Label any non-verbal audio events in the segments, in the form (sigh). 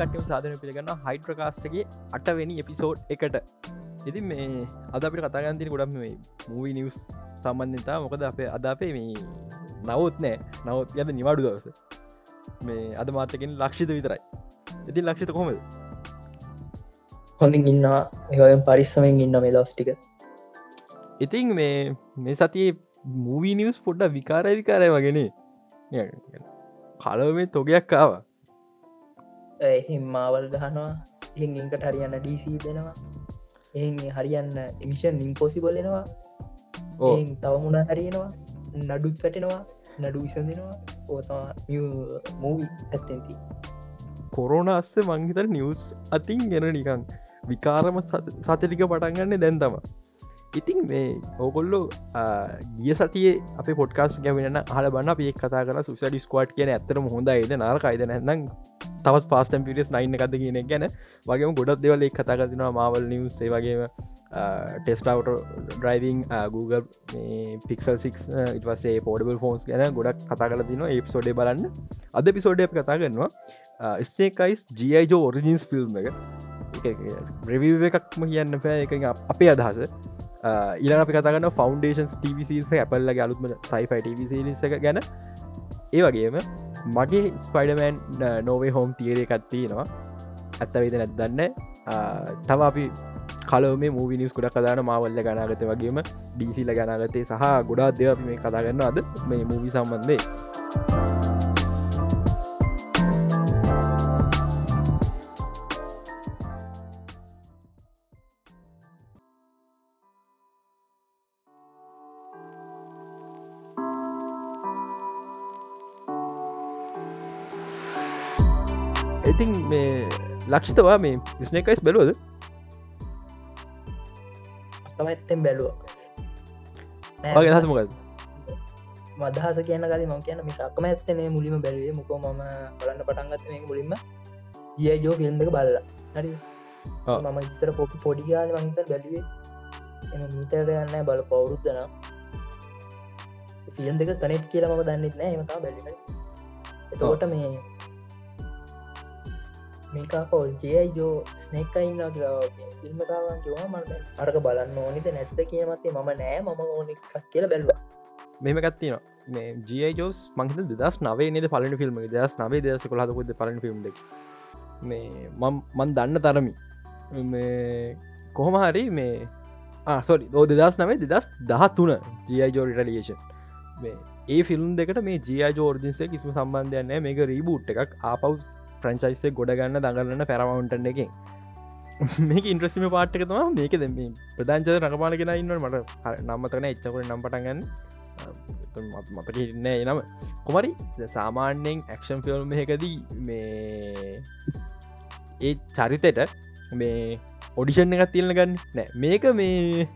කටම සාධන පිළිගන්න හයිඩ්‍රකාස්ටගේ අටවෙනි එපිසෝඩ් එකට. ඉති මේ අද අපිට කතාගන්තින ගොඩක් මේ මූවී නිවස් සම්බන්ධතා මොකද අපේ අද අපේ මේ නවත් නෑ. නවත් යද නිවාඩු දවස. මේ අද මාතකින් ලක්ෂිත විතරයි. ඉතින් ලක්ෂිත කොමද හොඳින් ඉන්නවා. ඒවයෙන් පරිස්සමෙන් ඉන්න මේ දවස් ටික. ඉතින් මේ මේ සතියේ මූවී නිවස් පොඩ්ඩ විකාරය විකාරය වගෙනේ කලව මේ තොගයක් ආවා එහිම් මාවල් ගහනවා. එහින් ඉංකට හරියන්න ඩීසී දෙනවා. එ හරියන්න එමිෂන් ඉම්පෝසි බලෙනවා ඕ තව මුණ හරියෙනවා? නඩුත් පැටෙනවා නඩු විසඳෙනවා. ඕතවා මූවි ඇත්තෙන්ති කොරෝන අස්ස මංහිතර නිවස් අතින් ගෙන නිකං විකාරම සතටික පටන්ගන්න දැන් තම ඉතින් මේ ඕකොල්ලෝ ගිය සතියේ අප පොට්කාස් ගැවෙන හල බන්න අපේ කතා කර සුස ඩිස්කවාට් කියන ඇතරම හොඳයිද නාරකයිද නැනම් තවත් පාස්ටම් පිරිස් නයින්න එකද කියන ගැන. වගේම ගොඩක් දෙවල එක් කතා කරතිනවා මවල් නිවසේ වගේම ටෙස්ටවට ඩ්‍රයිවිං Google පික්සල් 6 ඉටවසේ පෝඩබල් ෆෝන්ස් ගැන ගොඩක් කතා කල තින ඒ සෝඩේ බලන්න. අද පිසෝඩය කතා කරනවා ස්නේකයිස් ජෝ ඔරිජින්ස් ෆිල්ම් එක. රවිව එකක්ම කියන්න පෑ එක අපේ අදහස. ඊලන අපි කතාගන්න ෆෞන්ඩේෂන්ස් ටවිසිස ඇපල්ලගේ අලුත්ම සයිෆයි ටවිසිලිස එක ගැන. ඒ වගේම මගේ ස්පයිඩමෑන් නෝවේ හෝම් තියරය එකත්තිනවා ඇත්තවේද නැත්දන්න තව අපි කලම මූවි නිස් කුඩක් කදාන මවල්ල ගනාගත වගේම ඩීසිල ගනාගතේ සහ ගොඩා දෙව අපි මේ කතාගන්න අද මේ මූවි සම්බන්ධේ ලක්ෂිතවා මේ ස්නේකයිස් බැලුවද? අතමත්තෙන් බැලුව. වගේ හසමකද මදහස කියන කල ම කියන මිසක්කම ඇත්තනේ මුලිම බැලේ මොකෝ මම බලන්න පටන්ගත්ත මේ මුලින්ම. ජිය ජෝ ෆිල්ම් එක බල්ල. හරි මම ඉස්සර පොපි පොඩිගාල මහිත බැලුවේ. එම මීතර යන්න බල පවුරුද්දනම් ෆිල්ම් දෙක කනෙට් කියලා මම දන්නෙත් නෑ. එමතා බැලි එතකොට මේ මේකාකෝ ජයයි ජෝ ස්නෙක් ඉන්න ිල්මකාවන් කිවා මට අරක බලන්න ඕනිද නැත්ත කියමත්තේ මම නෑ මම ඕනෙක් කියල බැල්ව. මෙම ගත්තින මේ ජය ජෝස් මංහිත දස් නවේ නද පලන ෆිල්ම් දස් නවේ දස කොහදකොද පලන ෆිල්ම් මේ මන් දන්න තරමි. කොහොම හරි මේ ආසොරි ඕ දෙදස් නවේ දෙදස් දහ තුන ජයි ජෝ රිටලියේෂන් මේ ඒ ෆිල්ම් දෙකට මේ ජය ජෝර්ජන්සේ කිසිම සම්බන්ධයන්න මේක රීබූට් එකක්. ආපව් ප්‍රංචයිසේ ගොඩ ගන්න දඟලන්න පැරමවුන්ටන් එක. මේක ඉන්ට්‍රස්ම පාට්ක තම මේක දෙම ප්‍රධාංචද රඟපාල කෙන ඉන්න මට. නම්මතන එච්චකට නම් පටන්ගන්න මතක ඉන්න එනම කොමරි සාමාන්‍යයෙන් ඇක්ෂන් ෆිල්ම් එකදී මේ ඒ චරිතයට මේ ඔඩිෂන් එකත් තියල්ල ගන්න. නෑ මේක මේ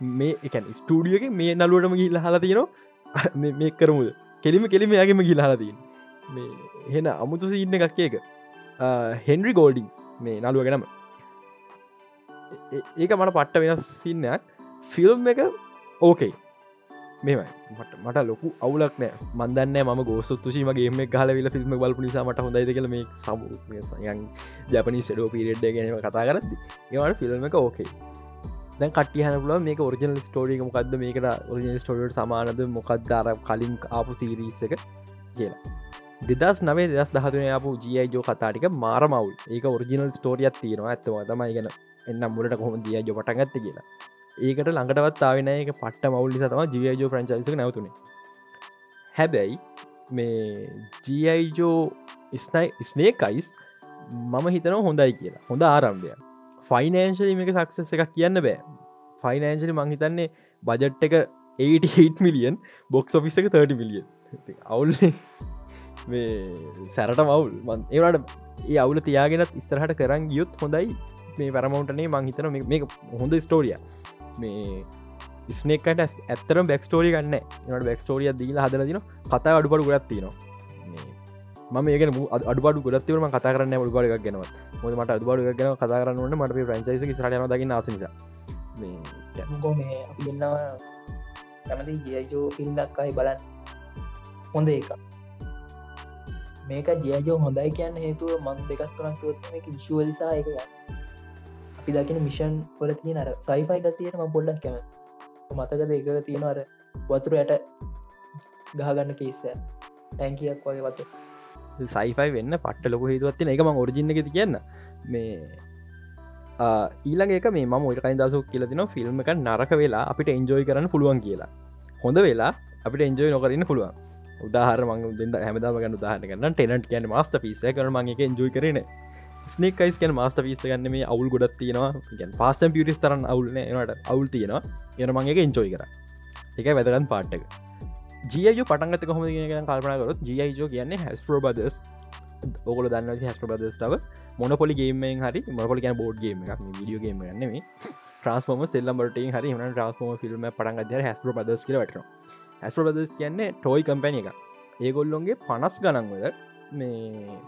මේ එකන් ස්ටඩියක මේ නලුවටම ගිල්ල හලා තියෙනවා. (laughs) මේ කරමුද? කෙලිම කෙලිම යාගේම ගිල්හලා තියෙන් මේ හෙන අමුතුස ඉන්න එකක් එක හෙන්රි ගෝල්ඩිංස් මේ නළුව ගෙනම. ඒක මට පට්ට වෙනස් සින්නයක් ෆිල්ම් එක ඕකේ. මෙමයි මට මට ලොකු අවුලක් නෑ. මන්දන්න ම ගෝසුතුෂීම ගේම කාල විල ෆිල්ම් බල නිසා මට හොඳයිද කළ මේ සම ජපනි සෙඩෝ පිරෙඩ් ගැනීම කතා කරද ඒවට ෆිල්ම් එක ඕකේ. දැන් කටියහනල මේ ඔරිජනල් ස්ටෝරික මොකක්ද මේකට ඔරිජන ස්ටෝට සමානද? මොකක්දාර කලින් ආපු සිරීස් එක කියලා. දෙදස් නවේ දෙදස් දහතුන අපපු ජිය ජෝ කතාටික මාර මවුල් ඒක ඔරිජිනල් ස්ටෝරියත් තියෙනවා. ඇත්තවා තමයි ගෙන එන්න මුලට කොහොම ජිය ජෝ පටගත්ත කියලා. ඒකට ළඟටවත් තාවන එක පට්ට මවුල්ලි තම ජියජෝ ප්‍රංචයිස නැවතුනේ. හැබැයි මේ ජියයිජෝ ස්නයි ස්නේකයිස් මම හිතන හොඳයි කියලා. හොඳ ආරම්භය ෆයිනෑන්ශලි මේක සක්සස් එකක් කියන්න බෑ. ෆයිනෑන්ශලි මංහිතන්නේ බජට් එක 88 මිලියන් බොක්ස් ඔෆිස් එක 30 මිලියන් අවුල්න්නේ මේ සැරට මවුල්. මන් ඒවට ඒ අවුල තියාගෙනත් ඉස්තරහට කරන්න ගියොත් හොඳයි. මේ පැරමවන්ටනේ මංහිතන මේ හොඳ ස්ටෝරිය මේ ස්නේකට ඇත්තරම් බැක්ස්ටෝරි ගන්න එට බැක්ස්ටෝරිය දීලා හදලදින කතා අඩුපඩු ගොඩත් තිනවා මම ඒගෙන අඩුබඩු ගොඩත්වීම කතා කරන්න ඩුබඩ එකක් ගෙනව මොද මට අඩුබඩු ගැන කතා කරන්නට මට ප්‍රංචයිස රට දකින්න ආසනිස ගො මේ ඉන්නවා කැමති ගියජෝ ෆිල්ම් දක්කායි බලන්න. හොඳ එක මේක ජයජෝ හොඳයි කියන්න හේතුව මන් දෙකක් තුනක් ොත් මේක විශුවලිසා එක අපි දකින මිෂන් පොල තියෙන අර සයිෆයි ගතියටම පොඩ්ඩක් කැම මතකද එක තියෙන අර වතුර ඇයට ගහගන්න කේස ටැන්කියක් වගේ වත සයිෆයි වෙන්න පට්ට ලොක හේතුවත්තින එක ම ඔරිජින්න එකති කියන්න. මේ ඊළඟ එක මේ ම ඔයකයි දසක් කියලතින ෆිල්ම් එක නරක වෙලා අපිට එන්ජෝයි කරන්න පුළුවන් කියලා. හොඳ වෙලා අපිට එන්ජෝයි නොකරන්න පුළුවන්. උදාහර මං දෙද හැමදාම ගන්න උදාහන කන්න ටෙනට කියන මස්ට පිස කර මගේ එන්ජෝයි කරන. ස්නේකයිස් කන මස්ට පිස ගන්න මේ අවුල් ගොඩත් තියෙනවා. ගැන් පාස්ටම් පිටිස් තරන්න අවුල්න නට අවුල් තියෙනවා. එන මගේ එන්ජෝයි කර. එක. වැදගන් පාට්ටක ජියජ පටන්ගත කොහම ගෙන කල්පනකරත් ජියජෝ කියන්නේ හැස්පරෝ බදස් ඔගල දන්න හැස්ට බදස්ටාව මොනපොලි ගේමෙන් හරි මොපොලි ගැන බෝඩ් ගේම එකක්. විඩියෝ ගේම නෙමේ ට්‍රන්ස්ෝම සෙල්ලම්බට හරි ම ට්‍රන්ස්ෝම ෆිල්ම් පටන්ගද හැස්පර බදස් කියල වටන හැස්පර බදස් කියන්නේ ටෝයි කම්පැනි එක ඒගොල්ලොන්ගේ පනස් ගණන්වද මේ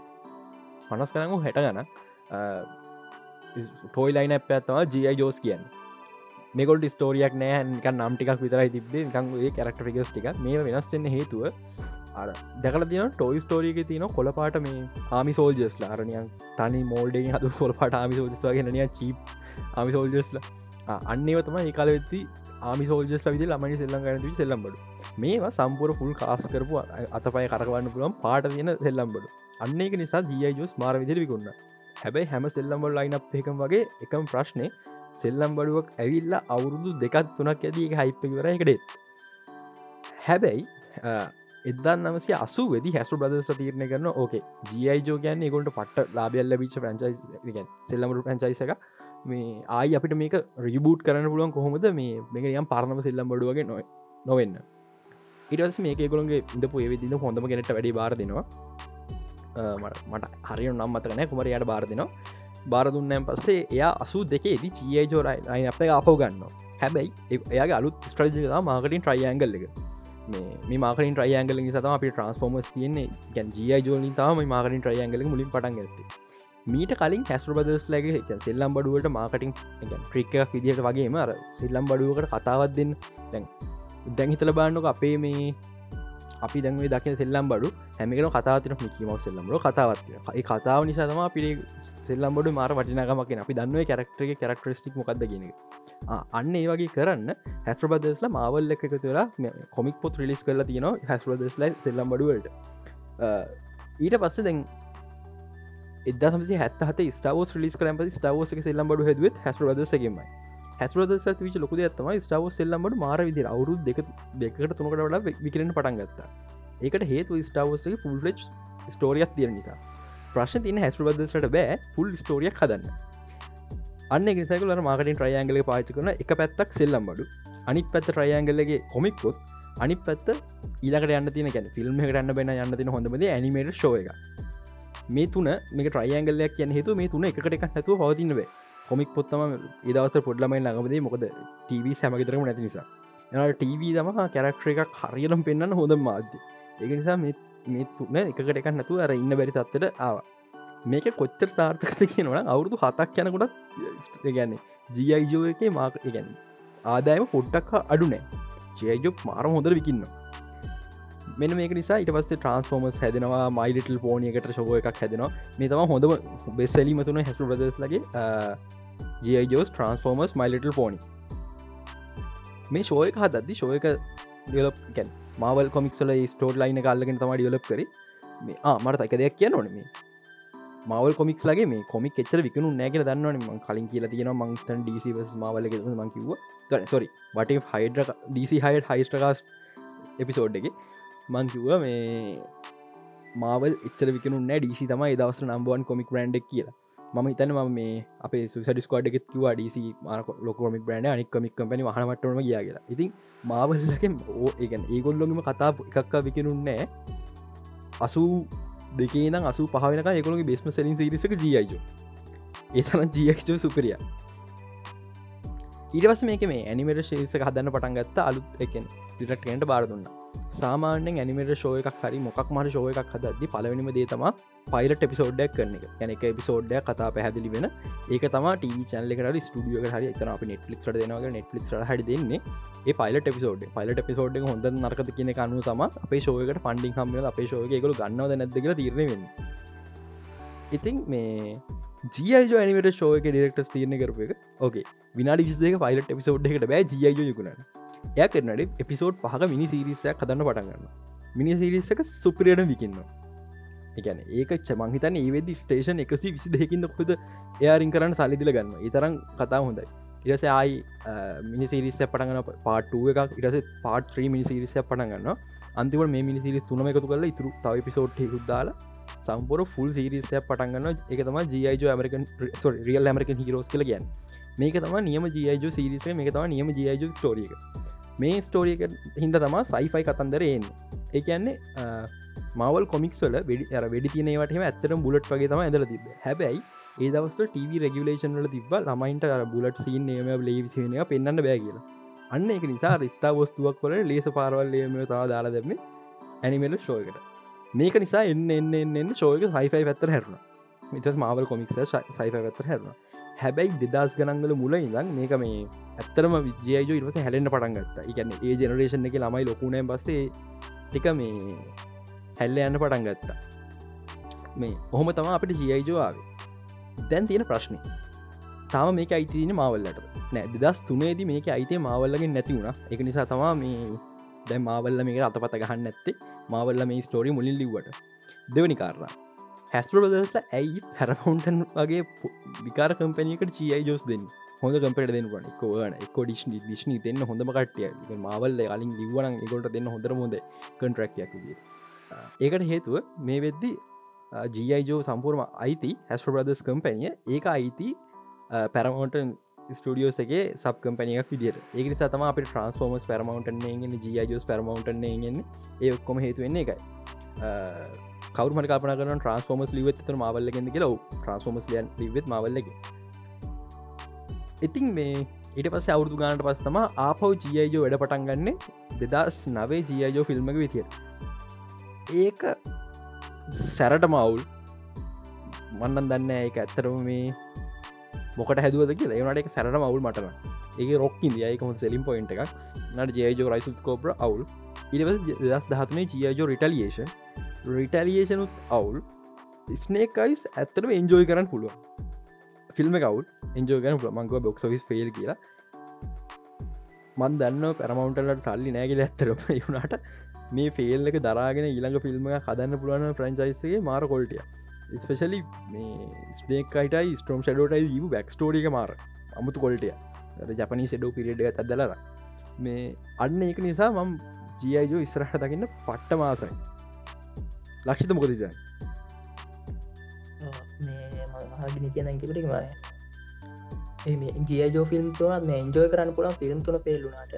පනස් කරනු හැට ගන ටෝයි ලයින පැත්තවා ජයි ජෝස් කියන්න. මේකොල් ස්ටෝරියක් නෑ නම් ටිකක් විතරයි තිබේ කංගේ කරක්ට ිගස් ටික මේ වෙනස්වෙන්න හේතුව අර දැකල තින ටොයි ස්ටෝරියක තියන කොලපාට මේ ආමි සෝල්ජස්ල අරනියන් තනි මෝල්ඩෙන් හතු කොලපාට ආමි සෝජස්වාගෙනනිය චීප් ආමි සෝල්ජස්ල අන්නේව තම ඒ කාල වෙත්ති ආමි සෝල්ජස් විදි ළමනි සෙල්ලම් ගනති සෙල්ලම්බඩ මේවා සම්පුර ෆුල් කාස් කරපු අතපය කරවන්න පුළුවන් පාට තියෙන සෙල්ලම්බඩ අන්න එක නිසා ජයි ජෝස් මාර විදිරි විකුන්න හැබැයි හැම සෙල්ලම්බල් ලයින එකම් වගේ එකම් ප්‍රශ්නය සෙල්ලම් බඩුවක් ඇවිල්ල අවුරුදු දෙකත් තුනක් ඇති එක හයිප්පවර එකටෙත් හැබැයි එදා නමසේ අසු වෙදි හැසු බදස තීරණය කරන ඕකේ ජියයිජෝ ගැන්න එකොට පට ලාබියල්ල විච් ප්‍රංචයිස් සෙල්ලමට ප්‍රංචයිස එක මේ ආයි අපිට මේක රිබූට් කරන්න පුළුවන් කොහොමද? මේ මේක යම් පරණම සෙල්ලම් බඩුවගේ නො නොවෙන්න. ඉටස් මේක ගොළන්ගේ ඉඳපු ඒවිදින හොඳම ගෙනට වැඩි බාර දෙනවා. මට හරි නම් මතකනෑ කුමර යට බාර දෙනවා. බාර දුන්නයන් පස්සේ එයා අසු දෙකේදි චියජෝරයි අයි අප අපෝ ගන්න හැබැයි එයාගේ අලුත් ස්ට්‍රජිකතා මාකටින් ට්‍රයියන්ගල්ල එක. මේ මාකින් ට්‍රයියන්ගල සතම අපි ට්‍රන්ස්ෆෝර්මස් තියන්නේ. ගැන් ජිය ජෝලින් තම මාකින් ට්‍රයියන්ගල මුලින් පටන් ඇති මීට කලින් හැස්ර බදස් ලගේ සෙල්ලම් බඩුවට මාකටින් ට්‍රික්ක විදිහට වගේම අර සෙල්ලම් බඩුවකට කතාවත් දෙන්න. දැන් දැන් හිතල බාන්නක අපේ මේ අපි දැන්වේ දක සෙල්ලම් බඩු හැමිකන කතාතන මිකීමක් සෙල්ලම්බල කතාවත් ඒ කතාව නිසාතම පිරි සෙල්ලම් බඩු මාර වටිනකමක් අපි දන්නුව කරක්ටගේ කරක්ටස්ටික් මොකක්ද ගෙන අන්න ඒ වගේ කරන්න හැස්්‍රබදස්ල මාවල් එක තුලා කොමික් පොත් රිලිස් කරලා තියන හැස්රදස්ලයි සෙල්ලම් බඩුවලට ඊට පස්ස දැන් එදසි හත් ස්ටාවස් ලිස් කරම ස්ටාවෝස සෙල්ලම් බඩු හෙදුවත් හැස්රදසගේමයි හැස්රද විච ලොකද ඇත්තම ස්ටාව සෙල්ලම්බට මාර විදි අවුරු දෙක දෙකට තුනකට වඩා විකරෙන පටන් ගත්තා. ඒකට හේතු ස්ටාවෝසගේ ෆුල් ලච් ස්ටෝරියක් තියෙන නිසා. ප්‍රශ්න තින හැස්රබදසට බෑ ෆුල් ස්ටෝරියක් හදන්න. අන්න නිසකල මාකටින් ට්‍රයන්ගල පාච කරන එක පැත්තක් සෙල්ලම් බඩු අනිත් පැත්ත ට්‍රයන්ගලගේ කොමික්කොත් අනි පැත්ත ඊලකට යන්න තින ගැන ෆිල්ම් කරන්න බෙන යන්න තින හොඳමද ඇනිමේට ශෝ එක මේ තුන මේ ට්‍රයන්ගලයක් කියන හේතු මේ තුන එකට එකක් නැතුව හවතින්නවේ කොමික් පොත්තම ඒදවස පොඩ්ලමයි ළඟබදේ මොකද ටව සැමගතරම නැති නිසා. එ ටව දම කැරක්ටර එකක් හරියලම් පෙන්න්න හොඳ මාධ්‍ය ඒක නිසා මේ තුන එකට එකක් නැතුව අර ඉන්න බැරි තත්වට ආවා. මේක කොච්චර සාර්ථකත කියනවන අවුරුදු හතක් යනකොටත් ගැන්නේ ජීයිජෝ එක මාක ගැන ආදායම පොඩ්ඩක් අඩුනෑ ජයජොක් මාර හොඳර විකින්න මෙන මේක නිසා ඉට පස්සේ ට්‍රන්ස්ෆෝර්මස් හැදෙනවා මයිලිටල් පෝනියකට ශෝව එකක් හැදෙනවා. මේ තම හොඳම බෙස්සලීම තුන හැසු ප්‍රදස් ලගේ ජෝස් ට්‍රන්ස්ෆෝර්මස් මයිලිටල් පෝනි මේ ශෝයක හදදදි ශෝයක ඩියලප් ගැන් මාවල් කොමික්සල ස්ටෝට් ලයින කල්ලගෙන තම ඩියලප් කර. මේ මට එක දෙයක් කියන්න ඕනේ මවල් කොමික් ලගේ මේ කොමික් එච්චර විකනු නෑකල දන්නවන ම කලින් කියලා තියෙන මංස්තන් ඩීසිවස් මවල මංකිව සොරි වට හයිඩ ඩීසි හයිඩ හයිස්ටකාස් එපිසෝඩ් එක මංකිව්ව මේ මාවල් එච්චර විකනු නෑ ඩීසි තමයි දවස නම්බුවන් කොමික් බ්‍රන්ඩක් කියලා. මම හිතන ම මේ අප සුසඩිස්කෝඩ් එකෙත් කිවා ඩීසි මාක ලොකෝමික් බ්‍රන්ඩ අනික් කමික් කම්පනි හමටම ගියා කියලා. ඉතින් මාවල්ලක ඕ ඒගන් ඒගොල්ලොගම කතා එකක්ක විකනුන්නෑ අසූ දෙකේ නම් අසු පහනක එකකුණගේ බෙස්ම සැලින් සිරිසක ජීයජෝ ඒතන ජීයෝ සුපරිය. ඊටවස් මේක මේ ඇනිමට ශේෂක හදන්න පටන් ගත්ත. අලුත් එකෙන් ඩිරක්ටට බාර දුන්න. සාමාන්‍යෙන් ඇනිමට ශෝය එකක් හරි මොකක් මට ශෝය එකක් හදදදි පලවෙනිම දේ තම පයිලට එපිසෝඩ්ඩක් කරන එක. යන එක එපිසෝඩ්ඩ කතා පැහැදිලි වෙන. ඒක තම ටව චල්ලෙකට ස්ටඩියක හරි තන අප නෙට්ලික් දෙනවගේ නෙට්ලික් හරි දෙන්නේ. ඒ පයිලට එපිසෝඩ් පයිලට එපිසෝඩ් හොඳ නරකත කියන කනු තම අපේ ශෝයකට ෆන්ඩිං හම අපේ ශෝය එකකු ගන්නවද නැදක තීරණවෙන්න ඉතින් මේ ජියජ ඇනිවට ශෝයක ඩිරෙක්ට තීරණ කරපු එක. ඕකේ විනාඩි විසේක පයිලට එපිසෝඩ් එකට බෑ ජියජ යකුණට. එය කරනට එපිසෝඩ් පහක මිනි සිරිසයක් කදන්න පටන්ගන්න මිනි සිරිස්සක සුප්‍රියට විකින්න එකන ඒක චමංහිතන ඒවෙදදි ස්ටේෂන් එකසි විසි දෙකින්න කොද එයාරින් කරන්න සල්ලිදිල ගන්න ඉතරම් කතා හොඳයි. ඉරස ආයි මිනි සිරිස්ස පටගන පාටුව එකක්. ඉරස පාට ත්‍රී මිනි සිරිසය පටගන්න අන්තිව මේ මිනි සිරිස් තුනම එකතු කල ඉතුරු තව පිසෝට් කුද්දාලා සම්පුර ෆුල් සිරිසය පටන්ගන්න එක තම ජියජ ඇමරිකන් රියල් ඇමරිකන් හිරෝස් කල ගැන් මේක තම නියම ජියජ සිරිස මේක තම නියම ජියජ ස්ටෝරියක මේ ස්ටෝරියක හින්ද තමා සයිෆයි කතන්දරයෙන් ඒ කියන්නේ මවල් කොමික්ස්වල වැඩි අර වැඩි තියනවටම ඇත්තරම් බුලට් වගේ තම ඇදල තිබ හැබැයි ඒ දවස්ට TV රෙගුලේෂන් වල තිබ ළමයින්ට බුලට් සිීන් නම ලේවිසිනය පෙන්න්න බෑ කියලා. අන්න එක නිසා රිස්ටා වස්තුවක් කොල ලේස පාරවල්ලම තවා දාලා දෙම ඇනිමෙල ශෝයකට මේක නිසා එන්න එන්න එන්න ශෝයක සයිෆයි පැත්තර හැරුණ. මිතස් මාවල් කොමික්ස සයිෆ පැත්තර හැරුණ. හැබැයි දෙදස් ගනන්ගල මුල ඉඳන් මේක මේ ඇත්තරම විජයජෝ ඉවස හැලෙන්න්න පටන් ගත්ත. එකන්න ඒ ජනරේෂන් එක ළමයි ලොකුණෑ බස්සේ ටික මේ හැල්ල යන්න පටන් ගත්තා. මේ ඔහොම තම අපට ජියයිජෝආවේ දැන් තියෙන ප්‍රශ්නය තාම මේක අයිතින මවල්ලට නෑ දෙදස් තුනේද මේක අයිතේ මවල්ලගෙන් නැති වුණ. එක නිසා තමා මේ දැ මාවල්ල මේක අතපත ගහන්න ඇත්තේ මවල්ල මේ ස්ටෝරි මුලින් ලිවට දෙවනි කාරලා හැස්පරදස්ට ඇයි පැරෆවන්ටන් වගේ විකාර කම්පැනියකට චියයි ජෝස් දෙන්න? හොඳ කම්පට දෙන්න න එකෝන එක ඩිශ්නි දිශ්නි දෙන්න හොඳ කටිය මවල්ල අලින් ලිවන එකොට දෙන්න හොඳර හොඳ කන්ට්‍රක්යක් ඒකට හේතුව මේ වෙද්දි ජීජෝ සම්පූර්ම අයිති හැස්ප බ්‍රදස් කම්පැනිය ඒක අයිති පැරමෝටන් ස්ටියෝස් එක සබ් කම්පනියක් විදිර ඒක තම අප ට්‍රන්ස්ෆෝර්මස් පැරමවන්ටන් ගෙන ජියජෝස් පැරමවන්ටන් ගෙන ඒ ඔක්කොම හේතුවෙන්නේ එකයි කවර කපන කරන ට්‍රන්ස්ෆෝමස් ලිවත් තර මවල්ලගෙද කියලා. ට්‍රන්ස්ෆෝමස් ලියන් ලිවත් මවල්ලග ඉතින් මේ ඊට පස අවුරදු ගානට පස්සම ආපව් ජියජෝ වැඩ පටන් ගන්න දෙදස් නවේ ජියජෝ ෆිල්ම්මක විතිය ඒක සැරට මවුල් මන්නන් දන්න එක ඇත්තරම මේ මොකට හැදුවද කියලා. ඒනට එක සැරට මවුල් මටන ඒ රොක්කින් දයකම සෙලින් පොයින්ට එකක්. නට ජයජෝ රයිසුත් කෝප්‍ර අවුල්. ඉනිවස් දස් දහත්නේ ජියජෝ රිටලියේෂන් රිටලියේෂනුත් අවුල් ස්නේක් අයිස් ඇත්තටම එන්ජෝයි කරන්න පුළුව ෆිල්ම් කවු් එන්ජෝ ගන මංකව බොක්සවිස් ෆෙල් කියලා. මන් දන්න පැරමවන්ටලට සල්ලි නෑගල ඇත්තරම (laughs) වුණට මේ ෆෙල් එක දරාගෙන ඊළඟ ෆිල්ම් හදන්න පුළුවන් ෆ්‍රන්චයිසගේ මාර කොල්ටිය ස්පෙශලි මේ ස්නේකයිටයි ස්ට්‍රෝම් ෂඩෝටයි ීව බැක් ස්ටෝරික මාර. අමුතු කොල්ටිය ජපනී සෙඩෝ පිරිඩ ඇදලර මේ අන්න ඒක නිසා මම් ජියජෝ ඉස්රහට දකින්න පට්ට මාසයි. ලක්ෂිත මොකදද හගෙන කියන කිපට මය ජිය ජෝ ෆිල්ම් තුනත් මේ ඉන්ජෝය කරන්න පුළන් ෆිල්ම් තුන පේල්ලුනාට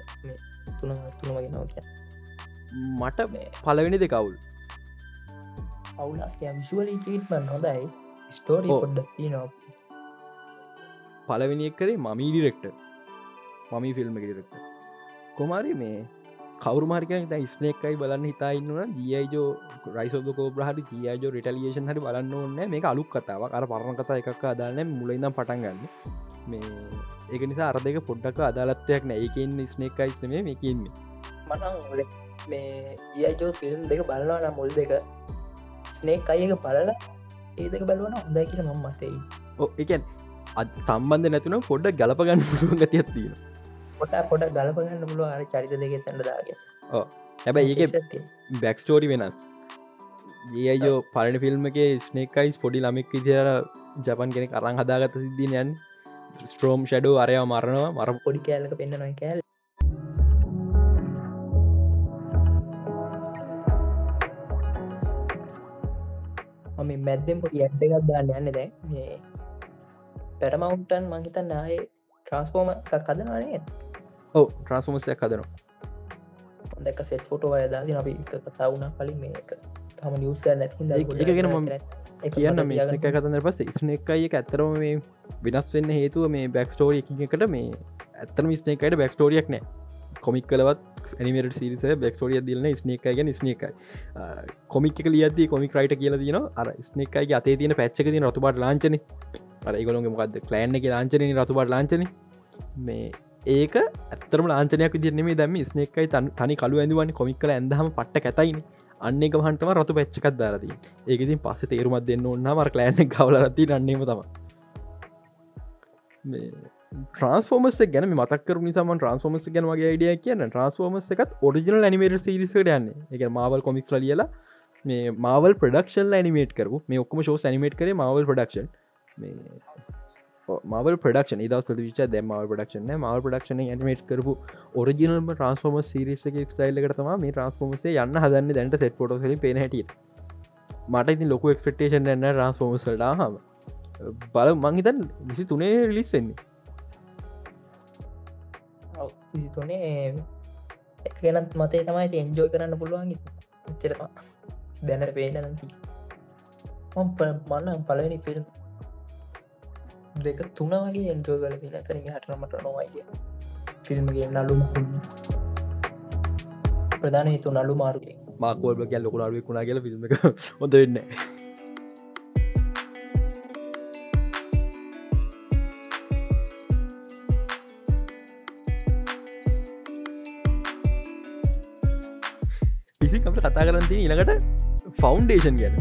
තුන තුනමගෙන නෝ කිය මට පලවෙනි දෙකවුල් අවුල. විශුවලි ටීට්මන් හොඳයි. ස්ටෝරි පොඩ්ඩ තියනවා. පලවෙනි එක්කරේ Mummy director Mummy film director කොමාරි මේ කවරු මාර්කන ස්නේක්කයි බලන්න හිතායින්නවා ජියජෝ රයිසෝද කෝබ්‍රහට ජියජෝ රිටලියේෂන් හරි බලන්න ඕන්න මේ අලුක් කතාව අර පරණ කතා එකක් අදාන්න මුලයිදම් පටන්ගන්න මේ ඒක නිසා අර දෙක පොඩ්ඩක් අදාලත්වයක් නෑ. ඒකෙන් ස්නේක්කයිස් මේ මේකන්නේ මට මේ ජියජෝ ෆිල්ම් දෙක බලනවා මුල් දෙක ස්නේක් අයක බලල ඒ දෙක බලවන හොඳයි කියල මම් මතයි ඕ එකන් අත් සම්බන්ධ නැතින පොඩ්ඩක් ගලපගන්න පුළුවන් ගතියක් තියෙන පොට පොට ගලපගන්න පුළුව අර චරිත දෙක සැඩදාගේ හැබැයි ඒක බැක්ස්ටෝරි වෙනස්. ජයජෝ පරණ ෆිල්ම් එක ස්නේකයිස් පොඩි ළමෙක් විදිර ජපන් කෙනෙ කරං හදාගත සිද්ධිනයන් ස්ට්‍රෝම් ෂඩෝ අරය මරණවා මර පොඩි කෑලක පෙන්න්න නොයි කෑල් මම මැද්දෙන් පොඩි ඇත් එකක් දාන්න යන්න දැ මේ පැරමවුන්ටන් මහිතන් නායේ ට්‍රන්ස්පෝර්ම කදනනේ ඕ ට්‍රන්ස්මෝමසයක් හදනවා දැක සෙට් ෆොටෝ අයදාදි අපි කතා වුණ කලින් මේක තම නිවස නැති එකගෙන ම කියන්න මේක කතන්න පස ස්නේකයි එක ඇත්තරම මේ වෙනස් වෙන්න හේතුව මේ බැක්ස්ටෝරිය එකට මේ ඇත්තන විස්නේකට බැක්ස්ටෝරියක් නෑ කොමික් කලවත් නිමට සිරිස බෙක්ස්ටෝඩිය දිලන ස්නේක ගැන ස්නේකයි කොමික් ලියද කොමික් රයිට කියල තින අර ස්නේකයි අතේ තියන පැච්චක තින රතුබට ලාංචන අර ගොළොග මොකක්ද කලෑන්න එක ලාංචන රතුබට ලාංචන මේ ඒක ඇතරම ලාංචනයක් දිරනෙමේ දැම ස්නේකයි තනි කලු ඇඳුවන් කොමික් කල ඇඳහම පට්ට කැතයින. අන්න එක හන්ටම රතු පැච්චකක් දාරති ඒකතින් පස්ස තේරුමත් දෙන්න ඔන්නම කලෑන කවලරති නන්නේම තම ට්‍රන්ස්ෆෝමස් ගැන මතක්කර නිසාම ට්‍රන්ස්ෆෝමස් ගැන වගේ යිඩිය කියන්න ට්‍රන්ස්ෆෝමස් එකත් ඔරිජිනල් නිමේට සිරිසට යන්න. එක මවල් කොමික්ස් ලියලා මේ මවල් ප්‍රඩක්ෂල් නිමේට කරු මේ ඔක්කම ශෝ නිමේට කර මවල් ප්‍රඩක්ෂන් මවල් ප්‍රඩක්ෂන දස් විච දැම ප්‍රඩක්ෂන මවල් ප්‍රඩක්ෂන ඇනිමේට් කරපු ඔරිජිනල්ම ට්‍රන්ස්ෆෝම සිරිසක ස්ටයිල්ලකටම මේ ට්‍රන්ස්ෆෝමසේ යන්න හදන්න දැන්ට සෙට් පොටසලින් පේනහැට මට ඉතින් ලොකු එක්ස්පෙක්ටේෂන් න්න ට්‍රන්ස්ෆෝමස්ලට හම බල මංහිතන් විසි තුනේ රිලිස් වෙන්නේ. තුනේ ගැනත් මතේ තමයි එන්ජෝය කරන්න පුළුවන් චරම දැනට පේන නති. මන්න පලවෙනි පිල් දෙක තුන වගේ එන්ටෝ කල පින කරන හටනමට නොවයිය ෆිල්ම්ගේ නලු ප්‍රධාන හිතු නලු මාරුගේ මාකෝල් ගැල් ලොකුණාරුව කුණා කියල ෆිල්ම් එක (laughs) හොඳ වෙන්න පිසිකට කතා කරන්ති ඉළඟට ෆෞන්ඩේෂන් ගැන.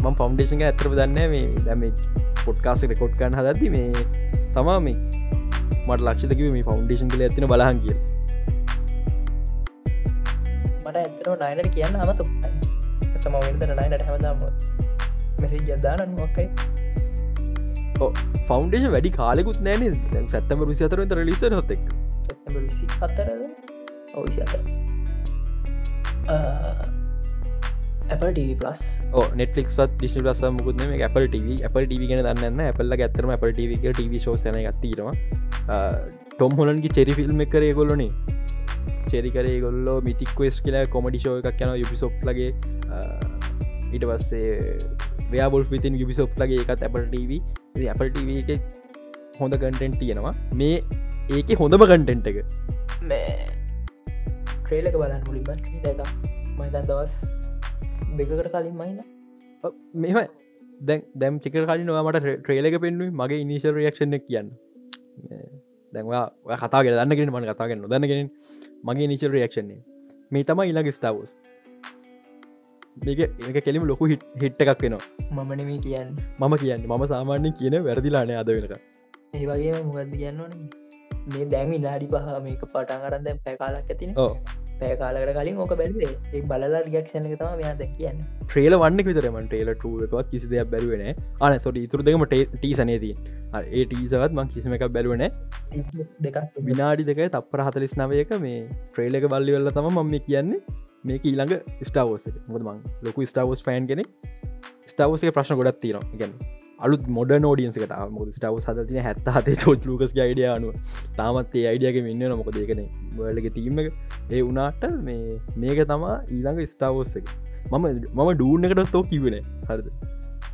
ම ෆෞන්ඩේෂන් ඇතරප දන්න මේ දැම පොඩ්කාස රෙකෝඩ් කන්න හදදදි මේ තමා මේ මට ලක්ෂදකිව මේ ෆෞන්ඩේෂන් කල ඇතින බලහන් කිය මට ඇතර නයිනට කියන්න හමතු තම වෙදර නයිනට හැමදාම මෙසි ජදානන් මොක්කයි ෆෞන්ඩේෂ වැඩි කාලෙකුත් නෑන සැත්තම රුසි අතර ලිස හොත්තෙක් සැත්තම රුසි අතර ඔවිසි අතර Apple TV Plus. නෙටලික්වත් ඩිශි ලස මුකුත් මේ Apple TV Apple TV ගෙන දන්න Apple ඇත්තරම Apple TV TV ශෝ සන ගත්තිනවා ටොම් හොලන්ගේ චෙරි ෆිල්ම් කරේ ගොල්ලනේ චෙරිකරේ ගොල්ලෝ මිතික් වෙස් කියලා කොමඩි ෂෝ එකක් යන යුපිසොප් ලගේ ඊට පස්සේ වයාබොල් පිතින් යුබිසොප් ලගේ එකත් Apple TV Apple TV එක හොඳ කටෙන්ට් තියෙනවා. මේ ඒක හොඳම කටෙන්ට් එක. ට්‍රේලක බලන්න මයිතන් දවස් දෙකට කලින් මයින මෙම දැන් දැම් චික කලින් නොවාමට ට්‍රේලක පෙන්ුව මගේ ඉනිශල් රියක්ෂණ කියන්න. දැන්වා කතා දන්නගෙන මන කතාගන්න දන්නගෙන මගේ නිචල් රියක්ෂන්නේ මේ තම ඉලග ස්ටාවස් මේක එක කෙලිම ලොකු හිට හිට්ට එකක් වෙනවා. මමනම කියන්න. මම කියන්න මම සාමාන්‍යෙන් කියන වැරදිලානය අද වෙනක ඒ වගේ මොකක්ද කියන්නවන මේ දැමි නාඩි පහ මේක පටන් අරන්ද පැකාලක් ඇතින පෑකාලකට කලින් ඕක බැලේ ඒ බලලා රියක්ෂණ තම මෙයා දැ කියන්න. ට්‍රේල වන්න විතරම ටේල ටුවකත් කිසි දෙයක් බැරුවෙන අන සොට ඉතුර දෙකම ටී සනේදී ඒ ටීසවත් මං කිසිම එකක් බැලුවන දෙක විනාඩි දෙක තප්පර හතලිස් නවයක මේ ට්‍රේලක බල්ලි වෙල්ල තම මම කියන්නේ. මේක ඊළඟ ස්ටාවෝස මොද මං ලොකු ස්ටාවෝස් ෆෑන් කෙනෙ ස්ටාවෝසේ ප්‍රශ්න ගොඩත් තිීනවා ගැන අලුත් මොඩ නෝඩියන්සකට මුද ස්ටව සදතින හැත්ත හතේ චෝච් ලූකස් අයිඩිය අනුව. තාමත් ඒ අයිඩියගේ මෙන්න නොමක දෙකන වලක තීම ඒ වනාට මේ මේක තමා ඊළඟ ස්ටාවෝස් එක. මම මම ඩූන් එකට තෝ කිවෙන හරද?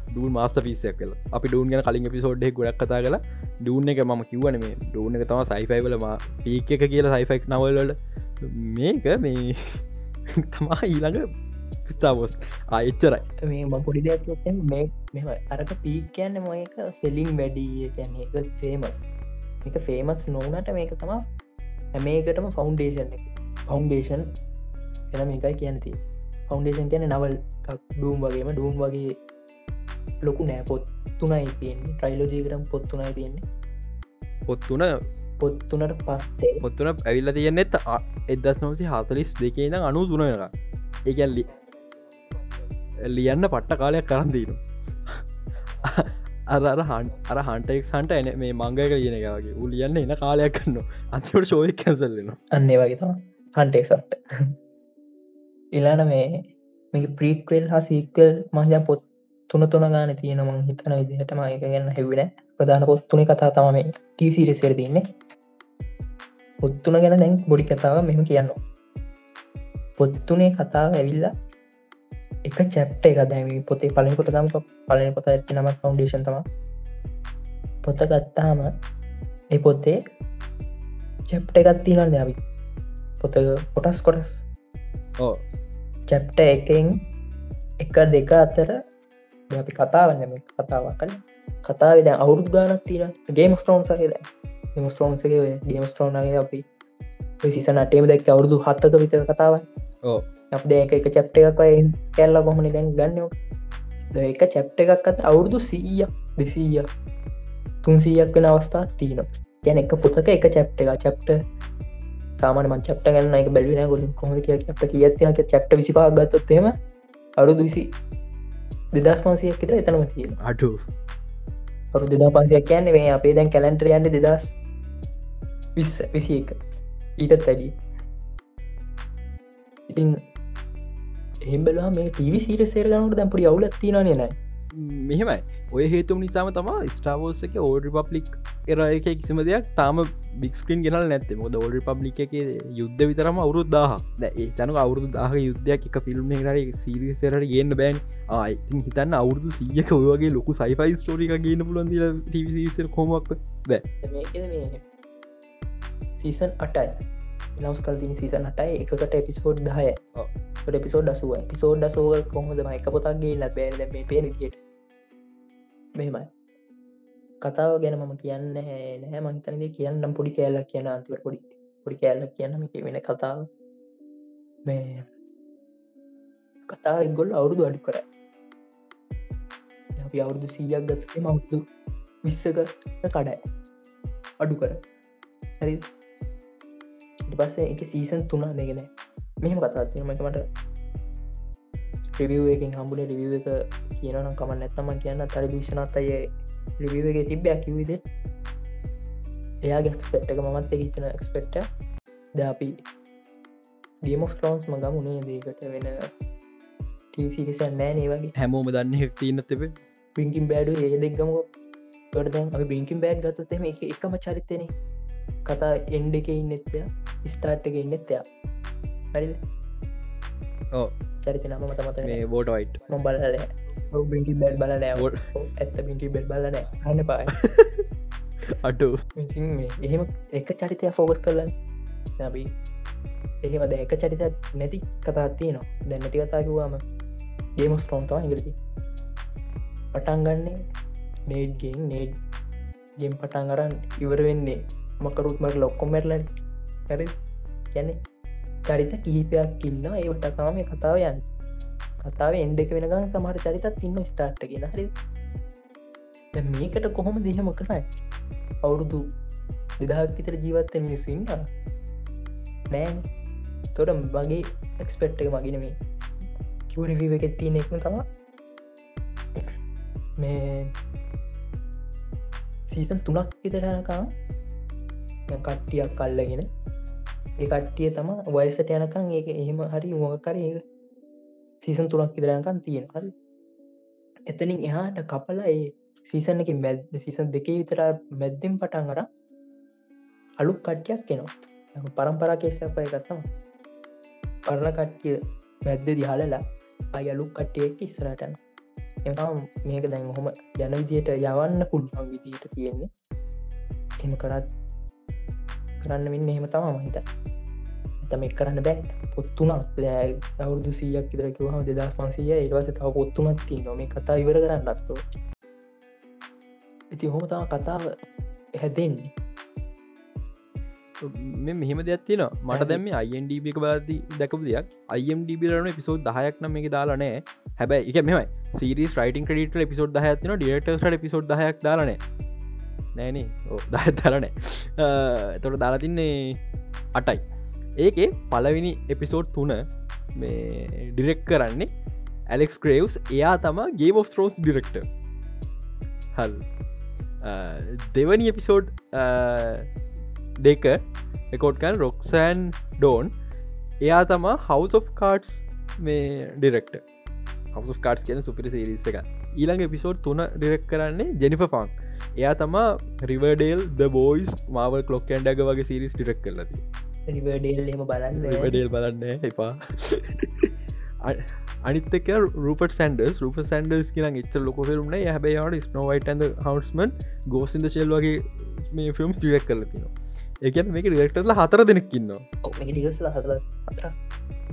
ඩූන් මාස්ට පිසයක් කල අපි ඩූන් ගැන කලින් පිසෝඩ්ඩ ගොඩක් කතා කලා ඩූන් එක මම කිවන මේ ඩූන් එක තම සයිෆයිවලම පීක එක කියලා සයිෆෙක් නවල්වලට මේක මේ (laughs) තමා ඊළඟ ස්තාවෝස් ආච්චරයි මේ මපොඩි දෙයක් මේ මෙ අරක පීක් කියන්න මොක සෙලිං වැඩිය කියන්නේ එක ෆේමස් එක ෆේමස් නොවනට මේක තමා හැමේකටම ෆෞන්ඩේෂන් ෆෞන්ඩේෂන් එන මේකයි කියනති ෆෞන්ඩේෂන් කියන නවල් ඩූම් වගේම ඩූම් වගේ ලොකු නෑ. පොත් තුනයි තියන්නේ. ට්‍රයිලෝජීකරම් පොත් තුනයි තියන්නේ. පොත්තුන පොත්තුනට පස්සේ පොත්තුන ඇවිල්ල තියෙන්නෙත් එදස් නොසි හතලිස් දෙකේ අනු තුනක ඒකල්ලි ලියන්න පට්ට කාලයක් කරන්දීනු අර හන් අර හන්ටෙක් සන්ට එන මේ මංගක කියන එකගේ උලියන්න එන කාලයක් කන්න අන්තිවට ශෝයක් කැසල්ලෙන අන්නේ වගේ තම හන්ටෙක් සට්ට ඉලාන මේ මේ ප්‍රීක්වල් හා සීක්වල් මහිත පොත් තුන තුන ගාන තියෙන මං හිතන විදිහට මයක ගන්න හැවෙන ප්‍රධාන පොත් තුනි කතා තම මේ ටීසිරිසර තින්නේ පොත්තුන ගැන දැන් බොඩි කතාව මෙම කියන්න පොත්තුනේ කතාව ඇවිල්ලා එක චැප්ට එක දැම පොතේ පලින් පොත ගම පලන පොත ඇති නමත් ෆෞන්ඩේෂන් තම පොත ගත්තාම ඒ පොත්තේ චැප්ට එකත් තිනන්න අපි. පොත කොටස් කොටස්. ඕ චැප්ට එකෙන් එක දෙක අතර අපි කතාවන්න කතාව කල කතාව ද අවුරුදු ගානක් තින ගේම ස්ටෝන් සකද ගම ස්ටෝන්සගේ ගේම ස්ටෝන්ගේ අපි සිසන අටේම දැක් අවුරුදු හත්තක විතර කතාව ඕ අප එක චැප්ට එකක් කැල්ල කොහොමනි දැන් ගන්නෝ එක චැප්ට එකක්ත් අවුරුදු සීය දෙසීය තුන්සීයක් වෙන අවස්ථා තියන ගැන එක පොතක එක චැප්ට එක චැප්ට සාමන මන් චප්ට ගන්න එක ගොලින් කොම කිය චප්ට කියතිනක චප්ට විසිපා ගත්තොත්තේම අරුදු විසි දෙදස් පන්සියක් එත එතනම තියෙන අඩු. අරු දෙදා පන්සියක් කියන්න මේ අපේ දැන් කැලන්ටර යන්න දෙදස් විස්ස විසි එක. ඊටත් ඇඩි ඉතින් එහම්බලා මේ ටීවි සේර ගනට දැම්පුරි අවුලත් තින නෑ. මෙහෙමයි. ඔය හේතුම නිසාම තමා ස්ටාවෝසක ඕඩ පබ්ලික් එර එක කිසිම දෙයක් තාම බික්ස්ක්‍රීන් ගෙනල් නැත්තේ. මොද ඔල්ඩ පබ්ලික් එක යුද්ධ විතරම අවුරුත් දාහ ඒ තනු අවුරුදු දාහ යුද්ධයක් එක ෆිල්ම් හර සිරිසරට ගන්න බෑන්. ආයිති හිතන්න අවුරුදු සීයක ඔයගේ ලොකු සයිෆයි ස්ටෝරික ගන්න පුලන්ද ටවිසර කොමක් බෑ. සීසන් අටයි නවස් කල්තින සීසන් අටයි එකකට එපිසෝඩ් දහය. පිසෝඩ් දසුව. පිසෝඩ් දසෝගල් කොහොද එක පොතක්ගේ ලබෑන මේ පේන කියට මෙමයි කතාව ගැන මම කියන්න නැහැ. මහිතනගේ කියන්නම් පොඩි කෑල්ලක් කියන අන්තිවට පොඩි පොඩි කෑල්ලක් කියන්නම වෙන කතාව. මේ කතා එක්ගොල් අවුරුදු අඩු කර. අපි අවුරුදු සීයක් ගත්තේ මවුදු විස්සක කඩයි. අඩු කර. හරි පස්සේ එක සීසන් තුනා දෙගෙන මෙහම කතා තියමට රිවිය එකින් හම්බුලේ රිවිය එක කියනනම් කමන් නැත්තම කියන්න තරි දෂනත් අය රිවියගේ තිබ්බයක් කිවිද එයාගේ එක්ස්පෙට්ක මමත් එකචන එක්ස්පෙට්ට ද අපි ගේම ෆ්ලෝන්ස් මගම උනේ දේකට වෙන ටීසිරිසන් නෑ ඒ වගේ. හැමෝම දන්න තියන්න තිබේ පින්කින් බෑඩු ඒ දෙක්ගම ොටදැන් අපි බිංකින් බෑඩ් ගත්තතම එක එකම චරිතන කතා එන්ඩ එක ඉන්නෙත්ය ස්ටාර්ට් එක ඉන්නෙත්යා හරි ඕ චරිත නම මත මත මේ බෝට වයිට්. මොබල්ල බිටි බැල් බල නෑ. ඇත්ත බිටි බෙල් බල නෑ. හන්න පායි (laughs) අඩු. එහෙම එක චරිතය ෆෝගස් කරලන්න නැබී එහෙම දැක චරිත නැති කතාත්තිය නවා දැ නැති කතාකිවාම ගේම ස්ටෝන්තවා ඉගරති පටන් ගන්නේ නේඩ්ගෙන් නේඩ් ගෙම් පටන් අරන් ඉවර වෙන්නේ මකරුත්මට ලොක්කොමැරලන් හැරි ගැන චරිත කිහිපයක් ඉන්න ඒවට තම කතාව යන්න. කතාව එන්ඩෙක වෙනගන්න සමහර චරිතත් ඉන්න ස්ටාර්ට්ගෙන හරි. මේකට කොහොම දෙහෙම කරයි අවුරුදු දෙදහක් විතර ජීවත්ත මිනිස්සුන්න නෑන්. තොට වගේ එක්ස්පෙට් එක මගෙන මේ කිවරිවී එකෙත් තියන එකම තම මේ සීසන් තුනක් විතරනකා කට්ටියක් කල්ලගෙන ඒ කට්ටිය තම වයසට යනකං ඒක එහෙම හරි මොකකර ඒ සීසන් තුනක් ඉදරයකන් තියෙන හරි. එතනින් එහාට කපලා ඒ සීසන් එක මැද සීසන් දෙකේ විතර මැද්දෙන් පටන් කර අලුක් කට්ටියක් කෙනවා පරම්පරා කේසපය ගත්තම පරණ කට්ටිය මැද්ද දිහලලා අය අලුක් කට්ටියෙක් ඉස්සරටන එම මේක දැන් හොම යන විදියට යවන්න පුළුවන් විදියට තියෙන්නේ. එම කරත් කරන්න වෙන්න එහෙම තම මහිත තම කරන්න බෑ. පොත්තුනක් අවුදු සීයක් ඉදරකිවහම දෙදස් පන්සිය ඒවස තව පොත්තුනත් ති නොම කතා ඉවර කරන්න අත්තු ඉති හොම තම කතාව හැදෙන්නේ. මෙහෙම දෙයක්ත්තින මට දැම අයින්ඩබ එක බාති දැකපු දෙයක්. අයිම්ඩබ රන පිසෝ් දහයක් නම එක දාලානෑ හැබැයි එක මෙමයි සිරිස් රයිටන් ක්‍රඩට පිසෝඩ් දහයක්තින ඩියටට පිසෝඩ් දහයක් දාලනෑ නෑනේ. ඕ දහත් දාලනෑ තොට දාලා තින්නේ අටයි. ඒකේ පලවිනි එපිසෝඩ් තුන මේ ඩිරෙක් කරන්නේ ඇලෙක්ස් ක්‍රේවස් එයා තම ගේම් of ත්‍රෝස් ඩිරෙක්ට හල් දෙවනි එපිසෝඩ් දෙක එකෝට්කන් රොක්සෑන් ඩෝන් එයා තම House of කාඩ්ස් මේ ඩිරෙක්ට House of කාඩස් කියන සුපිරි සිරිස එක ඊළඟ එපිසෝඩ් තුන ඩිරෙක් කරන්නේ ජෙනිෆ පාන් එයා තම රිවර්ඩේල් ද බෝයිස් මාවල් කලොක්කන්ඩග වගේ සිරිස් ඩිරෙක් කරලදී ඩේල්ම බලන්න ඩේල් බලන්න එපා. අනිතක රපට සන්ඩස් රප සන්ඩස් කියන එච්ච ලොකොෙරුන්න හැබයිට ස්නෝවයිට හවස්මන් ගෝසිද ශෙල් වගේ මේ ෆිල්ම්ස් ඩියක් කරල තින එක මේක ඩිරෙක්ටල හතර දෙනෙක්කින්න ඩිගස්ල හතල අතර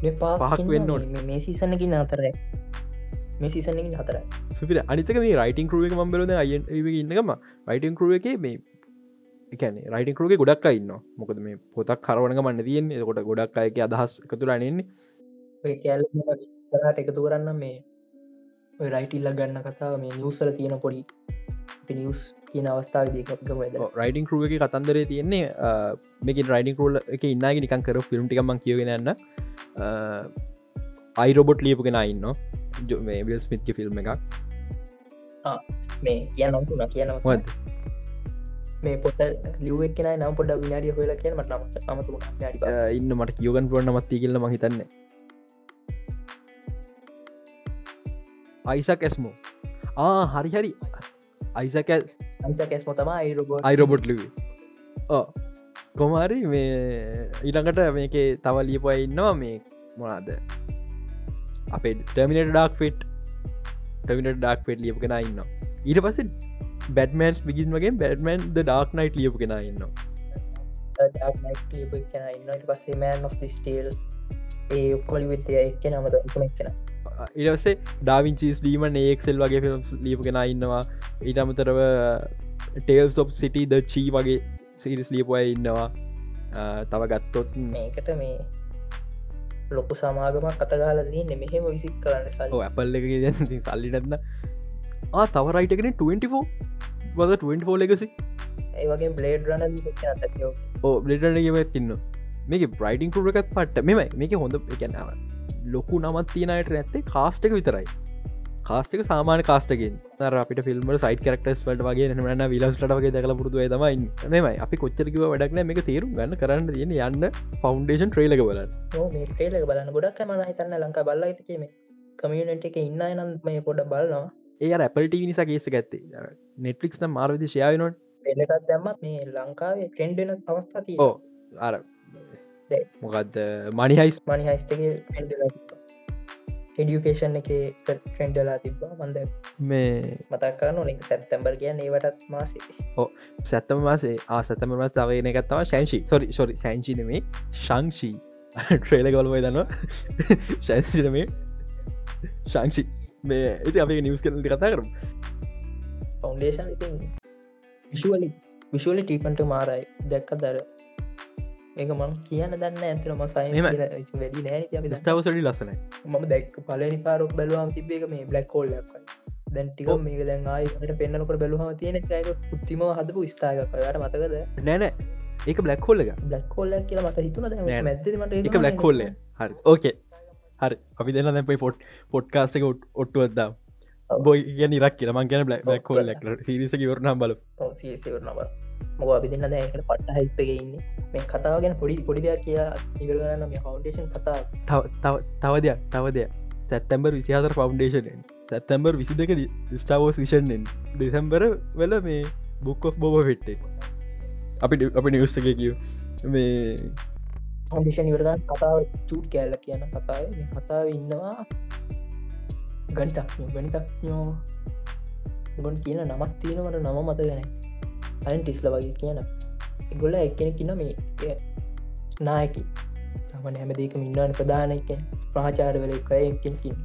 පහක් වෙන්න ඕන. මේ සීසනකින් අතරයි මේ සීසනකින් හතරයි. සුපිර අනිතක මේ රයිටන් කරුව එක මම්බලද අයන් ඉන්නකම රයිටන් කරුව එක මේ එකන රයිටන් කරුවේ ගොඩක් ඉන්න මොකද මේ පොතක් කරවනක මන්න තියෙන් කොට ගොඩක් අයක අදහස් එකතුර අනන්නේ ඔය කැල් සරට එකතු කරන්න මේ රයිටල්ල ගන්න කතාව මේ නිවසල තියෙන පොඩි නිවස් කියන අවස්ථාව රයිඩින් කරුව එක කතන්දරේ තියෙන්නේ මේක රයිඩින් කරුල එක ඉන්නගේ නිකන් කර ෆිල්ම් ටිකමක් කියවෙනන්න අයිරොබොට් ලියපුගෙන ඉන්න මේ විල් ස්මිත්ක ෆිල්ම් එකක්. මේ කිය නොතුන කියනවා මේ පොත ලිුවක් කෙන නම් පොඩ විනාඩිය හොල කිය මට අමතු ඉන්න මට කියෝගන් පුරන්න මත්ති කියල මහිතන්න අයිසක් ඇස්මෝ ආ හරි හරි. අයිසක අයිසකැස්ම තම අයිරොබෝ අයිරොබොට් ලිවි ඕ කොමාරි මේ ඊළඟට මේක තව ලියපුය ඉන්නවා මේ මොනාද අපේ ටර්මිනට ඩක් ෆිට් ටමිට ඩක් ෆෙට් ලියප කෙන ඉන්න ඊට පස්සේ බැටමන්ස් බිගින් වගේ බැටමන් ඩක් නයිට් ලියප කෙන ඉන්න ඉන්නට පස්සේ මෑන් of ස්ටේල් ඒ ඔක්කොලි විත්තය එක්ක නමද කෙන ඉඩවසේ ඩාවින්චිස් ඩීම ඒක්සෙල් වගේ ෆිල්ම් ලියප කෙන ඉන්නවා. ඊට අමතරව ටේල්ස් ඔප් සිටි ද චී වගේ සිරිස් ලියපුය ඉන්නවා. තව ගත්තොත් මේකට මේ ලොකු සමාගමක් කතගාලදී නෙමෙහෙම විසික් කරන්න සල් ඇපල් එක සල්ලි නැත්න ආ තව රයිටගෙන 24 වද 24 ලෙගසි ඒවගේ බ්ලේඩ් රන ඕ බ්ලේඩ්රනගම තින්න මේක බ්‍රයිඩිං කරුරකත් පට්ට මෙම මේක හොඳ එකනාව ලොකු නමත් තියනයට නැත්තේ කාස්ටක විතරයි කාස්ටික සාමාන කාස්ටගෙන් ර අපිට ෆිල්ම් සයිට කරක්ටස් වලට වගේ නන්න විලස්ට වගේ දකල පුරදු තමයි මෙමයි. අපි කොච්චරකිව වැඩක්න මේ තේරුම් ගන්න කරන්න තියෙන යන්න ෆෞන්ඩේෂන් ට්‍රේලක බල මේ ට්‍රේලක බලන්න. ගොඩක් මන හිතන්න ලංකා බල්ල ඇතිකීම කමියනට එක ඉන්න නම් මේ පොඩ බලනවා. ඒ ඇපල්ට නිසා කේස ඇත්තේ. නෙට්ලික්න මාර්විදි ශයායනොට එලකත් දැම්මත් මේ ලංකාවේ ට්‍රෙන්ඩන අවස්ථාති ඕ අර මොකක්ද මනිහයිස් මනිහයිස්ටගේ හෙඩියුකේෂන් එක ට්‍රෙන්ඩලා තිබ්බා. මන්ද මේ මතක් කරන්න ඕනෙ. සැත්තැම්බර් කියන්න ඒවටත් මාසේ. ඕ සැත්තම මාසේ. ආසතම මත් තවයන එකත්තවා ශංෂි සොරි සොරි සැංචි නෙමේ. ශංෂී ට්‍රේල ගොලුවයි දන්න ශැසිනමේ ශංෂි මේ ඇති අපේ නිවස් කරන කතා කරම්. ෆෞන්ඩේෂන් ඉතින් විශුවලි විශුවලි ටීපන්ට මාරයි. දැක්ක දර ඒක මං කියන්න දන්න ඇතර මසයි වැඩි නෑ ස්ටවසඩි ලස්සනයි. මම දැක් පලනි පාරක් බැලවාම් තිබේක මේ බ්ලක් කෝල්ලක් දැන්ටික මේක දැන් ආයකට පෙන්න්නකට බැලුහම තියෙන එක පුත්තිම හදපු ස්ථාගකට මතකද? නෑන ඒක බ්ලක් හොල්ල එක බ්ලක් කොල්ල කියලා මට හිතුන මැදමට එක බ්ලක් කොල්ල හරි. ඕකේ හරි. අපි දෙන්න දැපයි පොට් පොට්කාස්ට එක ඔට්ටුවත්දා බොයි ගැන රක් කියලමන් ගැන බ්ලක් කොල්ල හිරිස වරනම් බල සිවරන බල මොක අපි දෙන්න දැකට පට්ට හිප්පක ඉන්න. මේ කතාවගෙන පොඩි පොඩි දෙයක් කියා ඉවරගන්න මේ හවන්ඩේෂන් කතා තව දෙයක් තව දෙයක්. සැත්තැම්බර් විසිහතර ෆවන්ඩේෂනෙන් සැත්තැම්බර් විසි දෙක ස්ටාවෝස් විෂන්ෙන් දෙසැම්බර වෙල මේ බුක් of බෝබ ෆෙට්ටේ අපි අපි නිවස්තක කිය මේ ෆන්ඩේෂන් ඉවරගන්න කතාව චූට් කෑල්ල කියන කතාව. කතාව ඉන්නවා ගනිතක්ඥෝ ගනිතක්ඥෝ ගොන් කියන නමක් තියෙනවට නම මත ගැන. අයින් ටිස්ල වගේ කියන. එගොල්ල එකෙන කින මේ නායකි තමන හැමදීක මින්නවන ප්‍රධාන එක. ප්‍රාචාර වල එකයකින්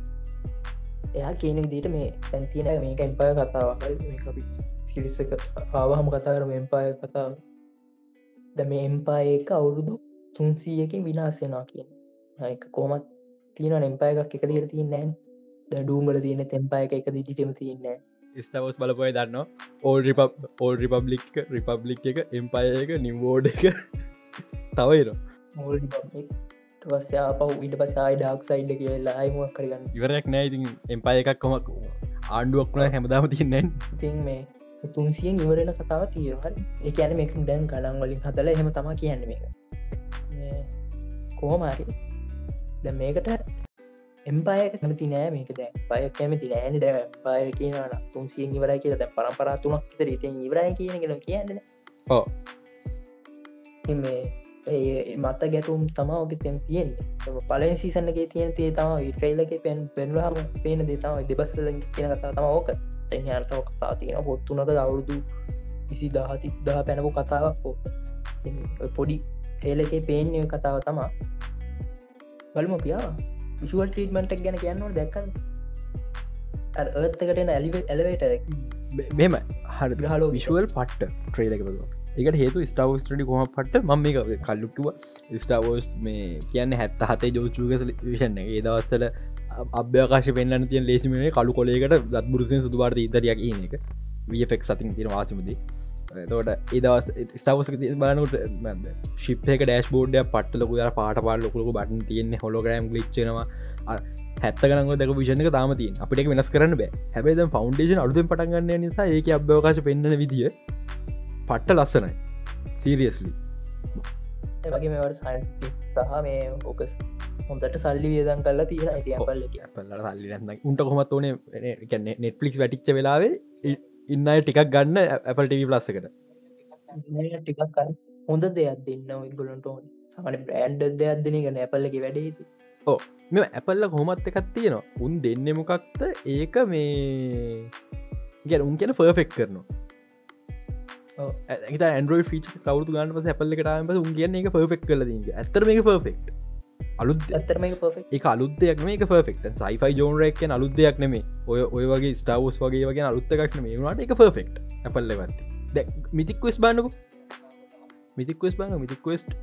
එයා කියන දීට මේ තැන්තින මේක එම්පාය කතාව අපි සිරිසක ආවාහම කතා කරම එම්පාය කතාව. ද මේ එම්පාය එක අවුරුදු තුන්සීයකින් විනාසෙනවා කියන එක. කෝමත් තියෙන එම්පාය එකක් එක දිර තියන්න නෑන් ඩූම්බල තියෙන තෙම්පාය එක එක දිටිටම තියන්නෑ ස්ටවස් බලපොය දන්න ඕල් රිප ඕල් රිපබ්ලික් රිපබ්ලික් එක එම්පය එක නිවෝඩ එක තවයිර පස්සා පහු ඉට පසායි ඩක් සයිඩ කියලා අයිමුවක් කරගන්න ඉවරයක් නෑ. ඉතින් එම්පය එකක් කොමක් ආණ්ඩුවක් වුණ හැමදාම තින්නන් ඉතින් මේ තුන්සියෙන් ඉවරෙන කතාව තීරහරි එක ඇන මේක දැන් කඩන් වලින් හදල එහෙම තම කියන්න මේක. කෝමාරි ද මේකට එම්පායක කැමති නෑ මේක දැ පය කැමති නෑන දැ පාය කියනවන තුන්සියෙන් ඉවරයි කියල දැ පරම්පරා තුනක් තර ඉතින් ඉවරයි කියනගෙන කියන්න ඕ ඒ මත ගැටුම් තමා ඔක තැන් තියෙන්නේ. පලෙන් සීසන්නගේ තියෙන තේ තම ට්‍රයිල්ලක පෙන් පෙන්ලාම පේන දේ තම දෙබස්සල කියන කතා තම ඕක. තැන් අර්තාව කතා තියෙන පොත්තුනක දවුරුදු විසි දාහති දහ පැනපු කතාවක් ඕක. පොඩි ටේල එක පේන්ය කතාව තමා බලමු පියා විශුවල් ට්‍රීටමටක් ගැන කියන්නවා දැක්කන් ඒත්තකට ඇලිව එලවේට මෙම හර හලෝ විශුවල් පට්ට ට්‍රේලක බදවා එකට හේතු ස්ටාවස් ටඩි කොම පට ම මේ කල්ලුක්කිව ස්ටාවෝස් මේ කියන්න හැත්ත හතේ ජෝචූග විෂන්න ඒ දවස්සල අභ්‍යකාශ පෙන්න්න තිය ලේසිමේ කලු කොලේකට දත් බුරුසින් සුදුවාර්ත ඉදරයක් කියන එක. වෆෙක් සතින් තින වාසිමදී තෝට ඒදවස් ස්ටාවස බලනට ශිප්ක ඩෑස් බෝඩ්ඩ පට ලොකු පාට පාට ලොකුලක බටන් තියන්නේ හොලෝග්‍රම් ලිච්චනවා හැත්තකනග දැක විෂණක තාමති අපිට වෙනස් කරන්න බෑ. හැබේද ෆෞන්ඩේෂන් අඩුදෙන් පටන්ගන්න නිසා ඒක අභ්‍යවකාශ පෙන්න්න විදිිය පට්ට ලස්සනයි. සීරියස්ලි වගේ මේවට සයින්ි සහ මේ ඕකස් හොඳට සල්ලි වියදන් කල්ලා තියෙන ඇති පල්ල පල්ල සල්ලි උන්ට කොමත් ඕනේ නෙට්ලික් වැටිච්ච වෙලාවේ ඉන්න ටිකක් ගන්න ඇපල් ටව ප්ලස්සකට ටිකක් හොඳ දෙයක් දෙන්න ඉගලන්ට ඕන. සමන බ්‍රෑන්්ඩ දෙයක් දෙන ගන්න ඇපල්ලක වැඩේ ඕ මෙ ඇපල්ල කොහොමත් එකත් තියෙනවා. උන් දෙන්න මොකක්ද? ඒක මේ ගැ උන් කියන ෆර්ෆෙක් කරනවා. ඇන්ඩරෝ ෆීච කවරු ගන්න පස ඇපල්ල කටම උන් කියන්න එක පර්ෆෙක් කල ඇතර මේ පර්ෆෙක්් අලුත් ඇතර මේ ප එක අලුදයක් මේ පර්ෆෙක්ට සයිෆයි ජෝන්රක් අලුත් දෙයක් නෙමේ ඔය ඔය වගේ ස්ටාවස් වගේ වගේ අලුත්තකක් මේ වුණට එක පර්ෆෙක්් ඇපල්ල වත්ති මිතික්වස් බාන්නකු මිතික්වස් බාන්න මිතික්වස්ට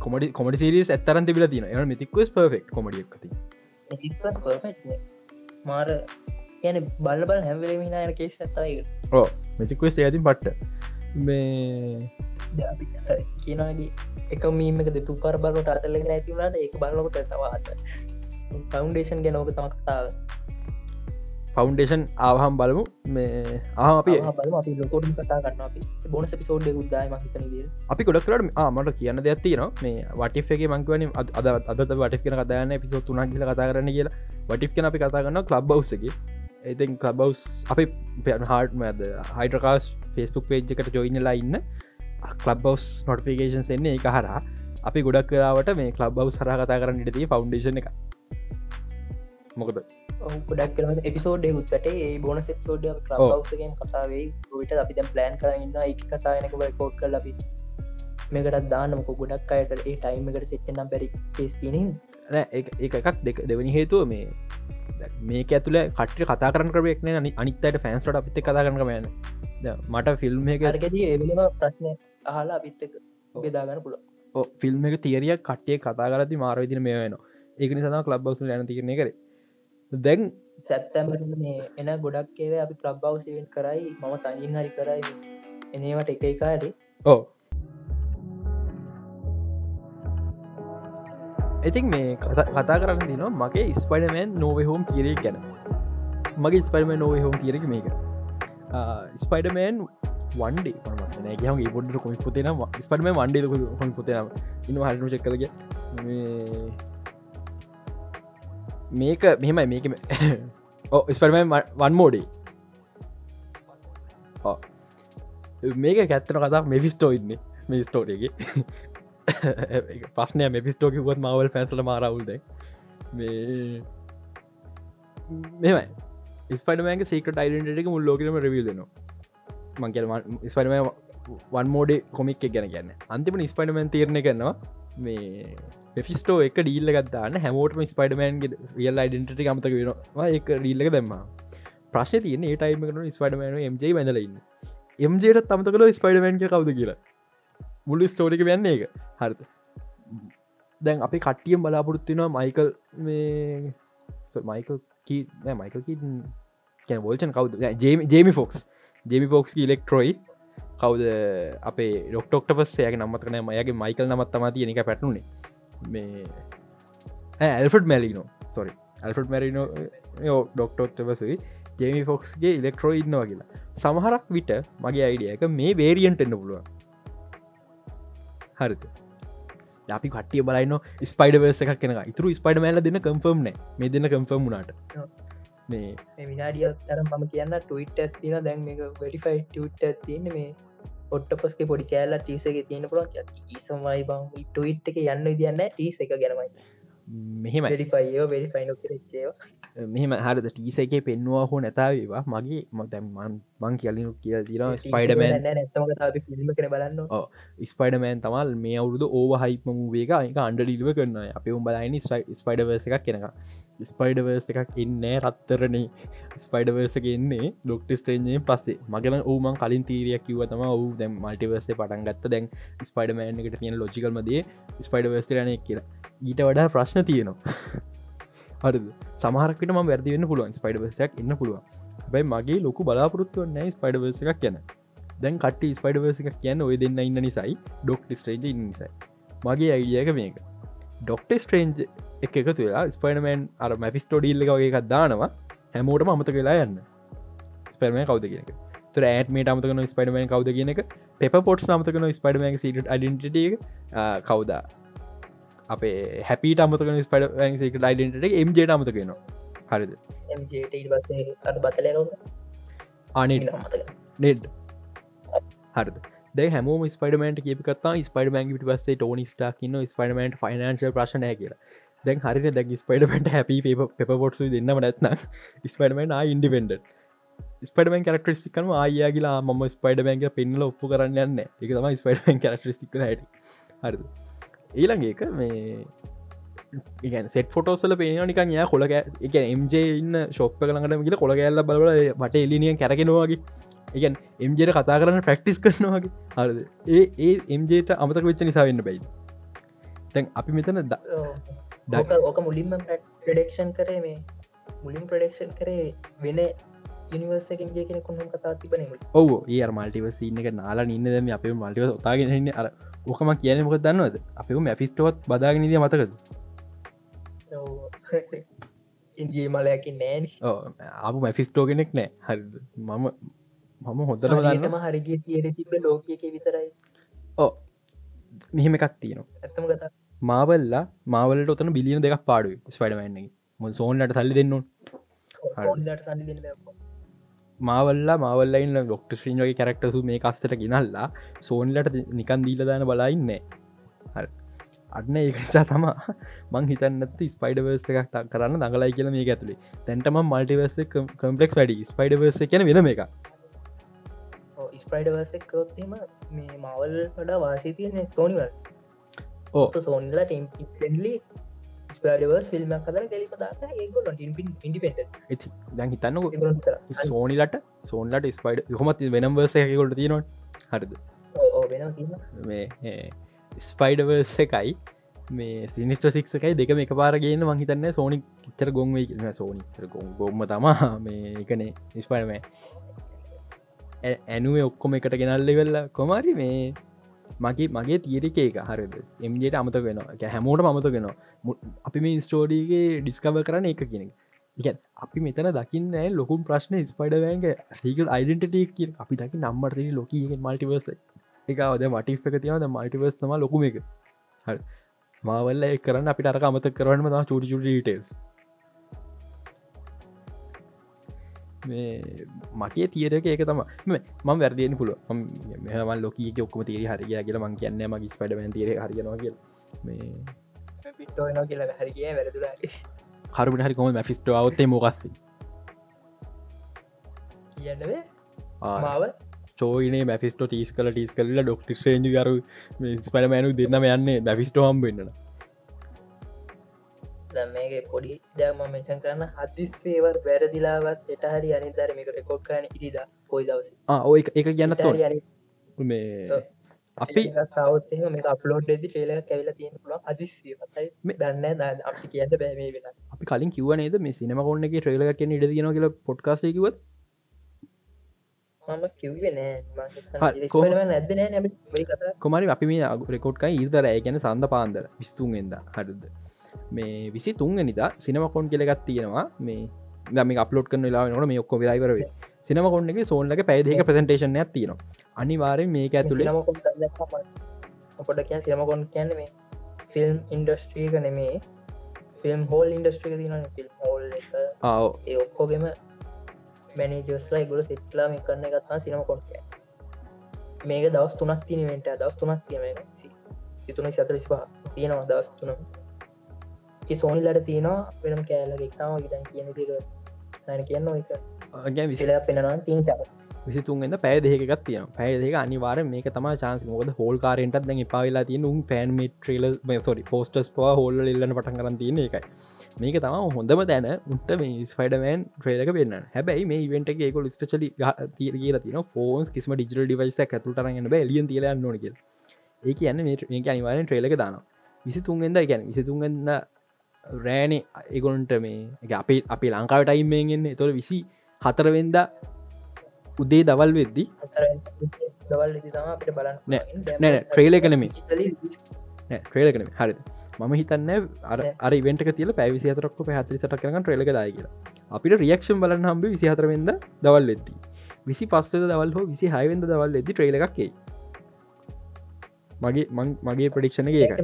කොමඩි කොමඩි සිරිස් ඇතරන් තිබල තින එන මිතික්වස් පර්ෆෙක්් කොමඩියක්ති මාර කියන බල බල හැම්වලේ හිනායන කේස් ඇතයි ඕ මෙතික්වස් ඇතින් පට්ට මේ කියනගේ එක මීමක දෙතු පර බලට අතල්ලගෙන ඇතිවුණට ඒක බලලොක සවාත ෆෞන්ඩේෂන් ගැනෝක තම කතාව ෆෞන්ඩේෂන් ආවහම් බලමු මේ ආ අපි ලොකොට කතා කරන්න බොනස පිසෝඩ් උදාය මහිතන ද අපි ගොඩක්රට මට කියන්න දෙයක් න මේ වටිගේ මංකවන අද අද වටි කියෙන කතායන්න පිසෝ තුනක් කියල කතා කරන්න කියලා. වටික් කෙන අපි කතා කරන්න ලබ් බව්සගේ ඉතින් කලබවස් අපි හාටම ඇද හයිඩකාස් ෆෙස්බුක් පේජ් එකට ජොයිනලා ඉන්න කලබ්බවස් නොටිෆිකේෂන් එන්නේ එක හරා අපි ගොඩක් කරාවට මේ කලබ් සර කතා කරන්න ඉටති ෆෞන්ඩේෂන එක මොකද? ගොඩක් කරන එපිසෝඩ් ගුත්තට ඒ බොන සෝඩ ලවසගෙන් කතාවේ ගොවිට අපි දැම් ප්ලෑන් කරන්න එක කතායනක කෝඩ් කල් ලබි මේකටත් දානමක ගොඩක් අයට ඒ ටයිම් එකට සිට්නම් පැරි පේස්තිනින් එකක් දෙක දෙවනි හේතුව මේ මේක ඇතුළ කට කතා කරන කරෙක්න අනිත්තයට ෆෑන්ස්ට අපිත කතා කරන මෑන මට ෆිල්ම් එක ප්‍රශ්නය අහලා අපිත්තක බෙදාගන්න පුළ ෆිල්ම් එක තිරිය කට්ටිය කතා කරති මාරවිදින මේ වෙන ඒකනි සඳ ලබ්බවසු යන තිරන කර. දැන් සැත්තැමට මේ එන ගොඩක් ඒව අපි ක්‍රබ්බවසිවෙන් කරයි මම තනින් හරි කරයි. එනවට එක එකාරි ඕ ඉතින් මේ කතා කරන්න දින මගේ ස්පයිඩමන් නොවහෝම් තිරේ ගැන. මගේ ස්පයිම නොවහෝම් තිරක මේක. ස්පයිඩමන් වන්ඩේ නෑගහම පොඩ කොමි පුතේන ස්පටම වන්ඩේ හොන් පුතේන ඉන්න හරනු චෙක්කලග මේක මෙහෙමයි (laughs) මේක ඕ ස්පර්මන් වන් මෝඩේ මේක ඇත්තන කතා මෙවිස්ටෝ ඉන්නේ මේ ස්ටෝටගේ පස්නය මෙපිස්ටෝකිවත් මවල් පැන්සල මාරවුල්ද මේ මෙමයි ස්පඩමෑක සේකට අයිඩට එක මුල් ලෝකම රවිල්ලන මංකල ස්පඩම වන් මෝඩේ කොමික් ගැන ගන්න අන්තිම ස්පඩමන් තීරණය කරනවා. මේ පෙෆිස්ටෝ එක ඩීල්ල ගත්තාන්න හැමෝටම ස්පයිඩමන්ගේ රියල් අයිඩට මතක වෙනවා. එක රීල්ලක දැම්ම. ප්‍රශ් තියන ඒ ටයිම කන ස්පඩමන මජ බැඳලන්න එම්ජට තමත කල ස්පයිඩමන්ක කවද කියලා. මුල්ලි ස්ටෝරික වෙන්න එක හරිත දැන් අපි කට්ටියම් බලාපොරොත්තිනවා මයිකල් මේ මයිකල් කී මයිකල් කී කැන බෝල්චන් කවද ජේමි ෆොක්ස් ජේමි ෆොක්ස් ඉලෙක්ට්‍රොයි කවද අපේ ඩොක්ටොක්ට පස්සයක නම්මතකන මයගේ මයිකල් නමත් තම තියෙන එක පැටුනේ මේ ඇල්ෆඩ් මැලිනෝ සොරි ඇල්ෆඩ් මැරිනෝ ඩොක්ටොක්ට පසයි ජේමි ෆොක්ස්ගේ ඉලෙක්ට්‍රෝ ඉන්නවා කියලා. සමහරක් විට මගේ අයිඩිය එක මේ වේරියන්ට එන්න පුළුවන්. හරිත අපි කටිය බලයින ස්පයිඩ වර්ස එකක් කෙන ඉතුරු ස්පයිඩ මෑල දෙන්න කම්ෆර්ම් නෑ. මේ දෙන්න කම්ෆර්ම් වුණට. මේ විනාඩිය තරම් මම කියන්න ටවිට ඇතින දැන් මේ වැඩිෆයි ටට තියන්න මේ පොට්ට පස්ක පොඩි කෑල්ල ටීසක තියෙන පුළන් ඒසමයි බං ටවිට් එක යන්න විදින්න ටීස එක ගැනමයි. මෙහෙම වෙරිෆයිෝ වෙරි ෆයිනෝ කරච්චේවා මෙහම හරද? ටීස එක පෙන්වා හෝ නැතාවේවා මගේ මතැන්මන් මං කියලිනු කිය දින ස්පයිඩමෑන් ෆිල්ම් කන බලන්න ස්පයිඩමෑන් තමල් මේ අවුරුදු ඕව හයිපම වේක එක අන්ඩලිව කරන්න අප උම් බලයිනි ස්පයිඩවර්ස එකක් කෙනක ස්පයිඩවර්ස එකක් එන්න රත්තරනේ. ස්පයිඩවර්සක එන්නේ ඩොක්ට ස්ටේන්ජයෙන් පස්සේ. මගන ඕමන් කලින් තීරයක් කිව තම ඔහු දැම් මල්ටිවර්සේ පටන් ගත්ත. දැන් ස්පයිඩමෑන් එකට තියෙන ලොජිකල්මදේ ස්පයිඩවර්ස්රනය කියලා. ඊට වඩා ප්‍රශ්න තියෙනවා. හරද? සමහරකට ම වැරදි වන්න පුළුවන් ස්පයිඩවසයක් ඉන්න පුළුවන්. බයි මගේ ලොකු බලාපොරත්තුව නෑ ස්පයිඩවර්ස එකක් කියන දැන් කට ස්පයිඩවර්ස එකක් කියන්න ඔය දෙන්න ඉන්න නිසයි ඩොක්ට ස්ට්‍රේජ නිසයි. මගේ අයිඩියක මේක. ඩොක්ට ස්ට්‍රේන්ජ් එක එකතු වෙලා ස්පයිඩමෑන් අර මැෆිස්ටෝඩීල්ල වගේ එකක් දානවා. හැමෝටම අමත වෙලා යන්න. ස්පර්මය කවද කියනක තුර ඇත්මේට අමතකන ස්පයිඩමන් කවද කියන එක. පෙප පොට්ස් අමතකන ස්පයිඩමන් සිට ඩට කවදා? අපේ හැපිට අමතකන සිකට යිඩට එම්ජට අමතකනවා හරිද? අනි නෙඩ් හරිද? දැ හැම ස්පයිඩමට කියපකත්තා ස්පයිඩමන් පිට පස්සේ ටෝනි ස්ටාක්න්න ස්පයිඩමන්ට ෆයිනන්ශල් ප්‍රශ්නය කියලා දැන් හරි දැ ස්පයිඩමට හැපි පෙ පොට්සු දෙන්නම නැත්න ස්පයිඩමන් ඉන්ඩිපෙන්ඩ ස්පඩමන් කරක්ටස්ටිකන ආයගලා ම ස්පයිඩමන්ක පෙන්ල ඔප්පු කරන්න යන්න එක තම ස්පයිඩමන් කරක්ටස්ටික් හට. හරිද? ඊළඟ එක මේ ඉගන් සෙට ෆොටෝසල පේන නිකන් යා කොළක එක එම්ජ ඉන්න ශොප්ප කළඟට මිල කොළ ගැල්ල බලල මට එලිනියන් කැරගෙනවාගේ ඉගන් එම්ජයට කතා කරන්න ප්‍රක්ටිස් කරනවාගේ හරද? ඒ ඒ එම්ජට අමතක වෙච්ච නිසා වෙන්න බයි තැන් අපි මෙතන ඕක මුලින්ම ප්‍රඩක්ෂන් කරේ මේ. මුලින් ප්‍රඩක්ෂන් කරේ වෙන නිවර්සකින් ජය කෙන කොහම කතා තිබන ඔව ඒ මල්ටිවස ඉන්න එක නාලා ඉන්න දම අපේ මල්ටිව තාගෙන අර ඕකම කියන මොක දන්නවද? අපම මැෆිස්ටෝත් බදාගෙනද මතකද? ඉන්ගේ මලයකින් නෑන අප මැෆිස්ටෝ කෙනෙක් නෑ. හරි මම මම හොඳට බලන්නම හරිගේ තියෙන තිබ ලෝකයක විතරයි. ඕ මෙහෙම එකක් තියෙනවා. ඇත්තම කතා මාවල්ලා මාවලට ඔතන බිලියන දෙක් පාඩු ස්පඩමන්නේ මුල් සෝන්ලට සල්ලි දෙන්නවා මාවල්ලා මාවල්ලයින්න ඩොක්ට ශ්‍රීන්ගේ කැරක්ටසු මේ කස්තට ගෙනල්ලා සෝන්ලට නිකන් දීල දාන බලයින්න හරි. අන්න ඒ නිසා තමා මං හිතන්නත් ස්පයිඩවර්ස එකක් තක් කරන්න දඟලයි කියල මේ ඇතුළේ තැන්ටම මල්ටිවර්ස කම්පලෙක්ස් වැඩි. ස්පයිඩවර්ස කියන වෙන එක ස්පයිඩවර්සක් කරොත්ම මේ මවල් වඩා වාසී තියන සෝනිවල් සෝනිලා ටෙම්ලි ඒගොල ඉන්ඩිපෙන්ට ඇති දැන් හිතන්න සෝනිලට සෝන්ලට ස්පයිඩ හොමත් වෙනම්වර්සයකොට තියෙනවා හරිද? මේ ස්පයිඩවර්ස එකයි. මේ සිනිස්ට සික්කයි දෙකම එක පාරගේන්න මහිතන්න සෝනි චර ගොන්වේ සෝනිතර ගොන් ගොම්ම තමා මේ එකනේ ස්පයිඩමෑ ඇනුවේ ඔක්කොම එකට ගෙනල්ල වෙල්ල කොමරි මේ මගේ මගේ තීරක එක හරිද? එම්ජට අමත වෙන හැමෝට අමත වෙන අපි මේ ස්ටෝඩීගේ ඩිස්කව කරන එක කෙනෙක් එක. අපි මෙතන දකින්න ලොකුම් ප්‍රශ්න ස්පයිඩවෑන්ග සීකල් අයිඩෙන්ටටක් කිය අපි දකි නම්බර්තී ලොකීගෙන් මල්ටිවර්ස එක. අද මටික් එක තියවද මල්ටිවර්ස් තම ලොකුම එක. හ මාවල්ල කරන්න අපිට අර අමත කරන්නම තම චුටි චුටි ටේස් මගේ තීරක ඒක තම මම වැරදියෙන් පුල මෙහමල් ලොකීක ඔක්කම තේරි හරිය කියල මං කියන්න මගේ ස්පඩමන් තේර හරියනවා කියල. මේ කියල හරිිය වැරදුලා හරුට හරි කොම මැෆිස්ට අවත්තේ මොකක්ස කියන්නවේ මාව? චෝයිනේ මැෆිස්ට ටිස් කල ටිස් කල්ල ඩොක්ට ේජ කරු ස්පඩමෑනු දෙන්නම යන්නේ මැෆිස්ටෝ හම් වෙන්නන මේක පොඩි දම මෙචන් කරන්න හදිස්සේවර් වැරදිලාවත් එට හරි අනි ධර්මික රෙකෝඩ් කරන ඉරිද පොයි දවස. ඕ එක ගැන්න මේ අපි සවත්ම මේ අප්ලෝඩ් ෙදි ටේල කැවිල තියෙන පුල අදිස්සිය දන්න අපි කියන්න බෑමේ වෙන අපි කලින් කිව නේද මේ සිනම කොන්න එක ට්‍රේල කියෙන ඉඩ දින කියල පොඩ්කාසයකිවත් මම කිව්වේ නෑ. නැද කොමරි අපි මේ රෙකෝඩ්කයි ඉර්දර ඇගැන සඳ පාන්දර විස්තුන්ෙන්ද හරද මේ විසි තුන්ග නිදා සිනමකොන් කෙලෙගත් තියෙනවා. මේ දම අපලෝඩ් කන ලා නොට මේ ඔක්කො විලායිවරේ සිනමකොන්ගේ සෝන්ලක පැදක ප්‍රසන්ටේෂන් ඇතිනවා අනිවාරෙන් මේක ඇතුළ පොඩ කිය සිනමකොන් කියන්න මේ ෆිල්ම් ඉන්ඩස්ට්‍රීක නෙමේ. ෆිල්ම් හෝල් ඉන්ඩස්ට්‍රික තින ෆිල්ම් හෝල් ඒ ඔක්කෝගෙම මැනජස්ලා ගුල සිට්ලාම කරන්න ගත්තා සිනමකොන් මේක දවස් තුනක් තිනවෙන්ට දවස් තුනක් කියම සිතුන සතර ස්පා තියෙනවා දවස් තුනම සෝනිලට තියෙනවා වෙනම කෑල්ල එක්තාව ගතන් කියන තිර නැන කියන්න එක. විසිලා පෙනනවා තිීන් චස් විසිතුන්ගද පැය දෙකක් තිය පැය දෙක අනිවාර මේක තම චාන්ස මොද හෝල් කාරෙන්ටත් දැන් පාවෙලා තිය උන් පෑන්මි ට්‍රේල සොරි පෝස්ටස් පවා හෝල්ල එල්ලන්න පටන් කරන්න තියෙන එකයි. මේක තම හොඳම තැන උන්ට මේ ස්ෆයිඩමෑන් ට්‍රේලක වෙන්න හැබැයි මේ ඉවෙන්ට එක ලිස්ටචලි කියලා තින ෆෝන්ස් කිසිම ඩිජිල් ඩිවයිස ඇතුටරන්න බ ලියන් තිල නොනක ඒක යන්න මේක අනිවාරෙන් ට්‍රේලක දානවා. විසි තුන්ගෙන්ද ගැන විසි තුන්ගන්න රෑනේ එගොන්ට මේ අපේ අපේ ලංකාවට අයිමෙන්ගෙන්න්න තොර විසි හතරවෙන්ද උදේ දවල් වෙද්දි? ට්‍රේල කනමේ ට්‍රේල කන හරි මම හිතන්න අර ඉවෙන්ට තිල පැවිසි අතරක්ක පැහතරි සට කරන ට්‍රේලක දායි කියලා. අපිට රියක්ෂන් බලන්න හම්බ විසි හතරවෙද දවල් වෙද්දි. විසි පස්සද දවල් හෝ විසි හයවෙද දවල් එදදි ට්‍රේල එකක්කේ මගේ මගේ ප්‍රඩික්ෂණ එක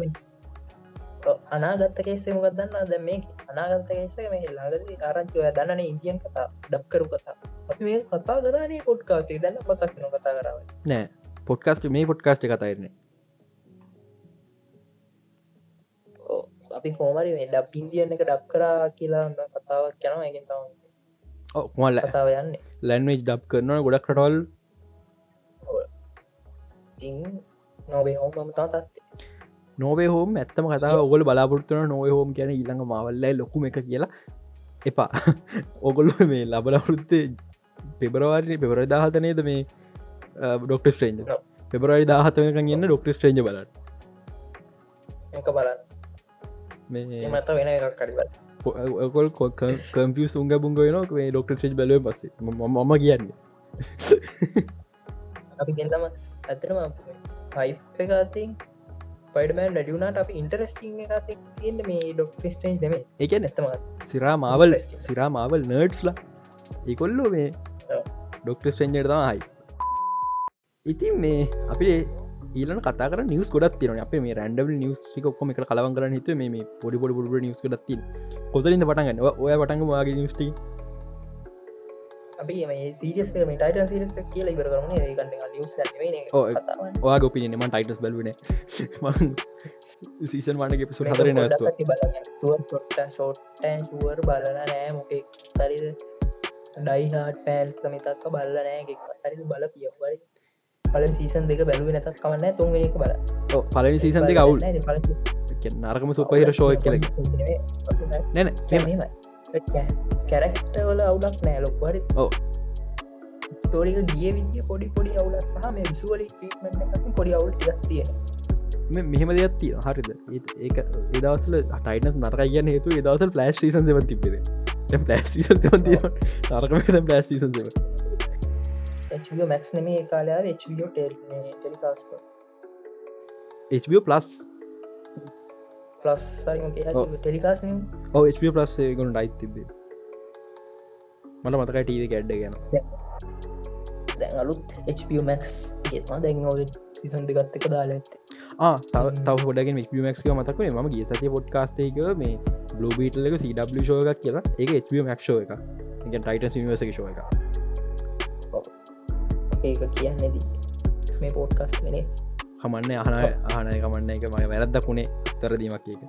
අනාගත්ත කේසේ මොකක්දන්න ද මේ අනාගත්ත කේස මේ ලාගද ආරංචිය දන්නන ඉන්දියන් කතා ඩක්කරු කතා. අපි මේ කතා කරනේ පොට්කාසේ දන්න පතක්න කතා කරව නෑ. පොඩ්කාස්ට මේ පොඩ්කාස්ට කතාරන්නේ අපි හෝමරි මේ ඩක් ඉන්දියන්න එක ඩක් කරා කියලා කතාවක් යනවා. එකෙන් තම මල්ල කතාව යන්නේ. ලැන්වේජ් ඩබ් කරනවා ගොඩක් කටවල් නොබේ හෝම මම තා තත්තේ නොවේ හෝම ඇත්තම කතා ඔගොල බලාපොරත්තුන නොව හෝම කියන ඉල්ළඟ මවල්ලයි ලොකුම එක කියලා. එපා. (laughs) ඔගොල්ල මේ ලබලවරුත්තේ පෙබරවාරි පෙබර දාහතනයද මේ ඩොක්ට ස්ට්‍රේන්ජ පෙබරයි දාහතක ගන්න ඩොක්ට ස්ට්‍රේන්ජ බල මත වෙන ඔකොල් කම්පිය සුන්ග බුංග වෙන මේ ඩොක්ට බලව පස්සේ. මම කියන්නේ. (laughs) අපි ඇතරම හයි එකතින් පයිඩමන් ඩියුනට අප ඉන්ටරස්ටිං එකත තියන්න මේ ඩොක්ටස්ටේන්් නෙම එක නැතම සිරා මාවල් සිරා මාවල් නර්ඩ්ස්ලා ඒකොල්ලෝ මේ ඩොක්ට ස්ටෙන්ජර් හයි ඉතින් මේ අපේ ඊලන කතර නිවස් ගොඩත් තින අප මේ රැන්ඩබල් නිවස් ටිකොක්කොම එක කලවන් කරන හිතු මේ පොඩි පොඩි පොඩ නිවස් ගොඩත්ති කොතලින්ද පටගන්න ඔය පටග වාගේ නිස්ටි අපි මේ සීරියස් මේ ටයිටන් සිරස් කියල ඉවර කරන ඒකන්න ඔයා ගොපිනම ටයිටස් බලන සීසන් වනගේ පිසු හදර නැත්ව ෂෝට්ටන් ශුවර් බලල නෑ මොකේ සරිද ඩයිහාට පෑන්ස් කමිතක්ක බල්ල නෑ හරි බල කියවරි පල සීසන් දෙක බැලුව නැතක් කමන්න තුන්වෙනික බල පලනි සීසන් දෙක අවුල් නරකම සුපහිර ශෝය කල නැන කැරක්ටවල අවුලක් නෑ ලොක්වරි ස්ටෝරික ගිය විදිිය පොඩි පොඩි අවුල සහ මේ විසුවලි ටීටමට පොඩි අවුල් තිය මෙහෙම දෙයක් තිය හරිද ඒක ඒදවසල ටයිනස් නරක කියන්න හේතු ඒදවසල් ප්ලස්් සීසන් දෙව තිබෙද ප්ලස් නරකම ප්ලස් සීසන් දෙව මැක්ස් නෙම කාලයා ෝ telecast HBO plus plus telecast ඕ HBO ප්ලස් ගොන ඩයිත් තිබේ මට මතකයි ටීව කැඩ්ඩ ගැන දැන් අලුත් HPමක් ඒවා දැන් සිසන් දෙගත් එක දාලා ඇත්තේ. තව හොඩගෙන් මක්ක මතකේ ම ගිය සතිය පොඩ්කාස්ටේක මේ බ්ලබීටලක සW ෂෝයක් කියලා. ඒක HPමක්ෂෝ එක එක ටයිට නිවසක ෂෝ එක ඒක කියන්නේදී මේ පෝට්කස්ට වෙනේ. හමන්න අහන ආනය කමන්න. එක මය වැරද්දකුණේ තරදීමක් එක.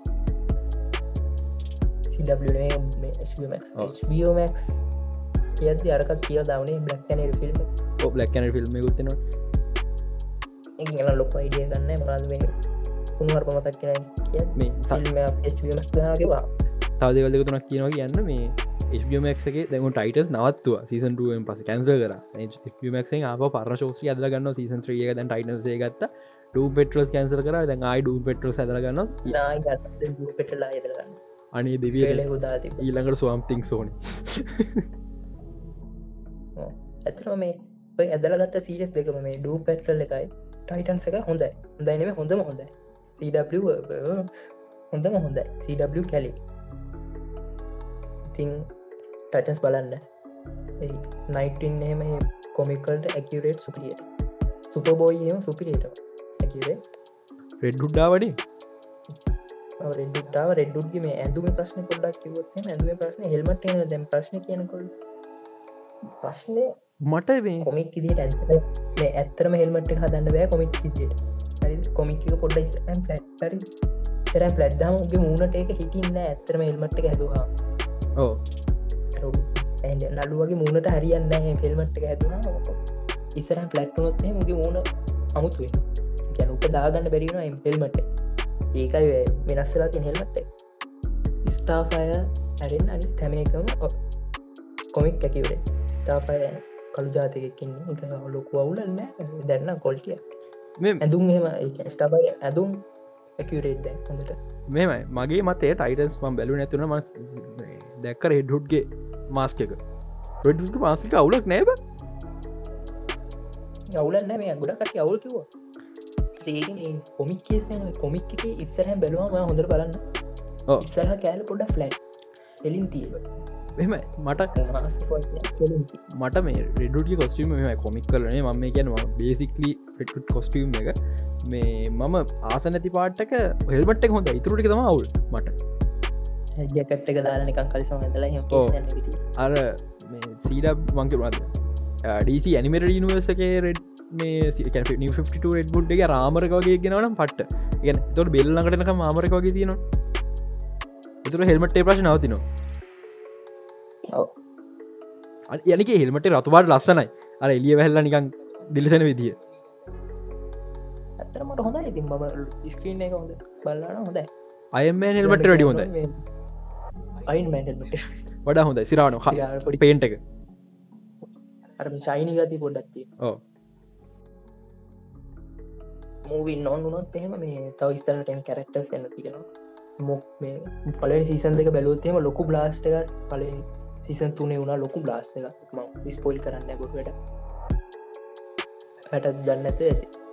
බියෝමක් කියද අරකත් කිය දවනේ බ්ලක්න ෆිල්ම් බ්ලක්න ෆිල්ම් ගුත්තන එ ලොක අයිඩිය ගන්න මරද මේ උන්වරප මතක් කියෙන කිය ෆිල්ම්වා තවදවලක තුනක් කියනවා කියන්න මේ HBMXගේ දැම ටයිටස් නවත්තුව. සීසන්ටුවෙන් පස කැන්සල් කර. HBMXෙන් ආප පරණ ශෝසි අදල ගන්න සීසන් ත්‍රිය දැන් ටයිනසේ ගත්ත ඩූ පෙට්‍රල් කැන්සල් කර. දැන් අයි ඩූ පෙට්‍රල් සදරගන්න අනේ දෙවිය ඊළඟට ස්වාම්තිං සෝනි ඇතම මේ ඇදලගත්ත සීරස් දෙකම මේ ඩූ පැට්‍රල් එකයි. ටයිටන්ස එක හොඳයි. හොඳයිනම හොඳම හොඳයි. CW හොඳම හොඳයි. CW කැලි ඉතිං ටටන්ස් බලන්න. නයිටන් එහෙම කොමිකල්ට ඇකිරේට් සුපිය සුපබෝයම සුපිරේට ඇකිරේ රෙඩ්ඩුඩ්ඩාවනේ රෙඩ්ඩාව රෙඩ්ඩුඩ්ගේ මේ ඇඳුම ප්‍රශ්න පොඩ්ඩක් කිවොත් ඇඳුම ප්‍රශ්න හෙල්මට දැම් ප්‍රශ්න කියනකොල් ප්‍රශ්නය මට මේ කොමික් දිට ඇ ඇත්තරම හෙල්මට හදන්න බෑ කොමික් දිට කොමික් පොඩ්ඩ හරි. ඉස්සර පලඩ්දාමගේ මූුණට එක හිටින්න ඇත්තරම එල්මට් එක හැදවා ඕ නඩුවගේ මූුණට හරියන්න ෆිල්මට් එක හැදවා ඉස්සර පලට්නොත් මගේ මූුණ අමුතුවෙන් ගැනුට දාගන්න බැරිෙන එම්පෙල්මට ඒකයි වෙනස්සලා තිය හෙල්මට ස්ටාෆය ඇරෙන් අනි තැම එකම කොමික් ඇකිවරේ ස්ටාෆය කළු ජාතකකින්නේ එක ලොකු අවුලන්න දැන්න කොල්ටිය ඇදුම් එම ස්ටාපය ඇදුම් ඇකිවරේට් දැන් හොඳට. මෙමයි. මගේ මතේ ටයිටන්ස් මම් බැලු නැතුන ම දැක්ක රෙඩ්හුඩ්ගේ මාස්ක එක. රෙඩ්ක මාසික අවුලක් නෑබ අවුලන්න මේ ගොඩකට අවුල් කිව කොමික් කේස කොමික් එක ඉස්සරහ බැලුවම හොඳර බලන්න. ඉස්සරහ කෑල පොඩ ෆලට් එලින් තිය මෙම මට මට මේ රෙඩුටි කොස්ටීම මෙම කොමික් කරනේ මම කියනවා බේසික්ලි පෙටුට් කොස්ටීම් එක. මේ මම ආස නැති පාට්ටක හෙල්මට් එක හොඳ ඉතුරටි තම අවුල් මට. ජකට එක දාලා නිකන් කලිසම ඇදලා අර සීඩ වංකරවාද ඩීසි ඇනිමට නිවර්සගේ රෙඩ් මේ ඩ එක රාමරක වගේ ගෙනවනම් පට්ට. ගැන තොට බෙල්ලඟටනක මාමරක වගේ තියෙනවා එතුර හෙල්මටේ ප්‍රශ් නවතිනවා. යනික හෙල්මට රතුවාට ලස්සනයි. අර එලිය වැල්ල නිකන් දිලිසන විදිිය. ඇතරමට හොඳ ඉතින් ම ස්ක්‍රීන් එක හොඳ බල්ලන හොඳ අයම හෙල්මට වැඩි හොඳ වඩා හොඳ සිරාන පේන්ට එක. අර ශයිනි ගති පොඩ්ඩක්ති ඕ මූවින් නොන් වුණොත් එහෙම මේ තව ඉස්තරටම කැරක්ටර්ස් එන්න තියෙනවා. මොක් මේ පල සීසන් දෙක බැලූත්තේම ලොකු බ්ලාස්ට එක පලින් සිසන් තුනේ වුණා ලොකු බ්ලාස් එක ම ස්පොයිල් කරන්න ගොට වැට. දන්න ඇත.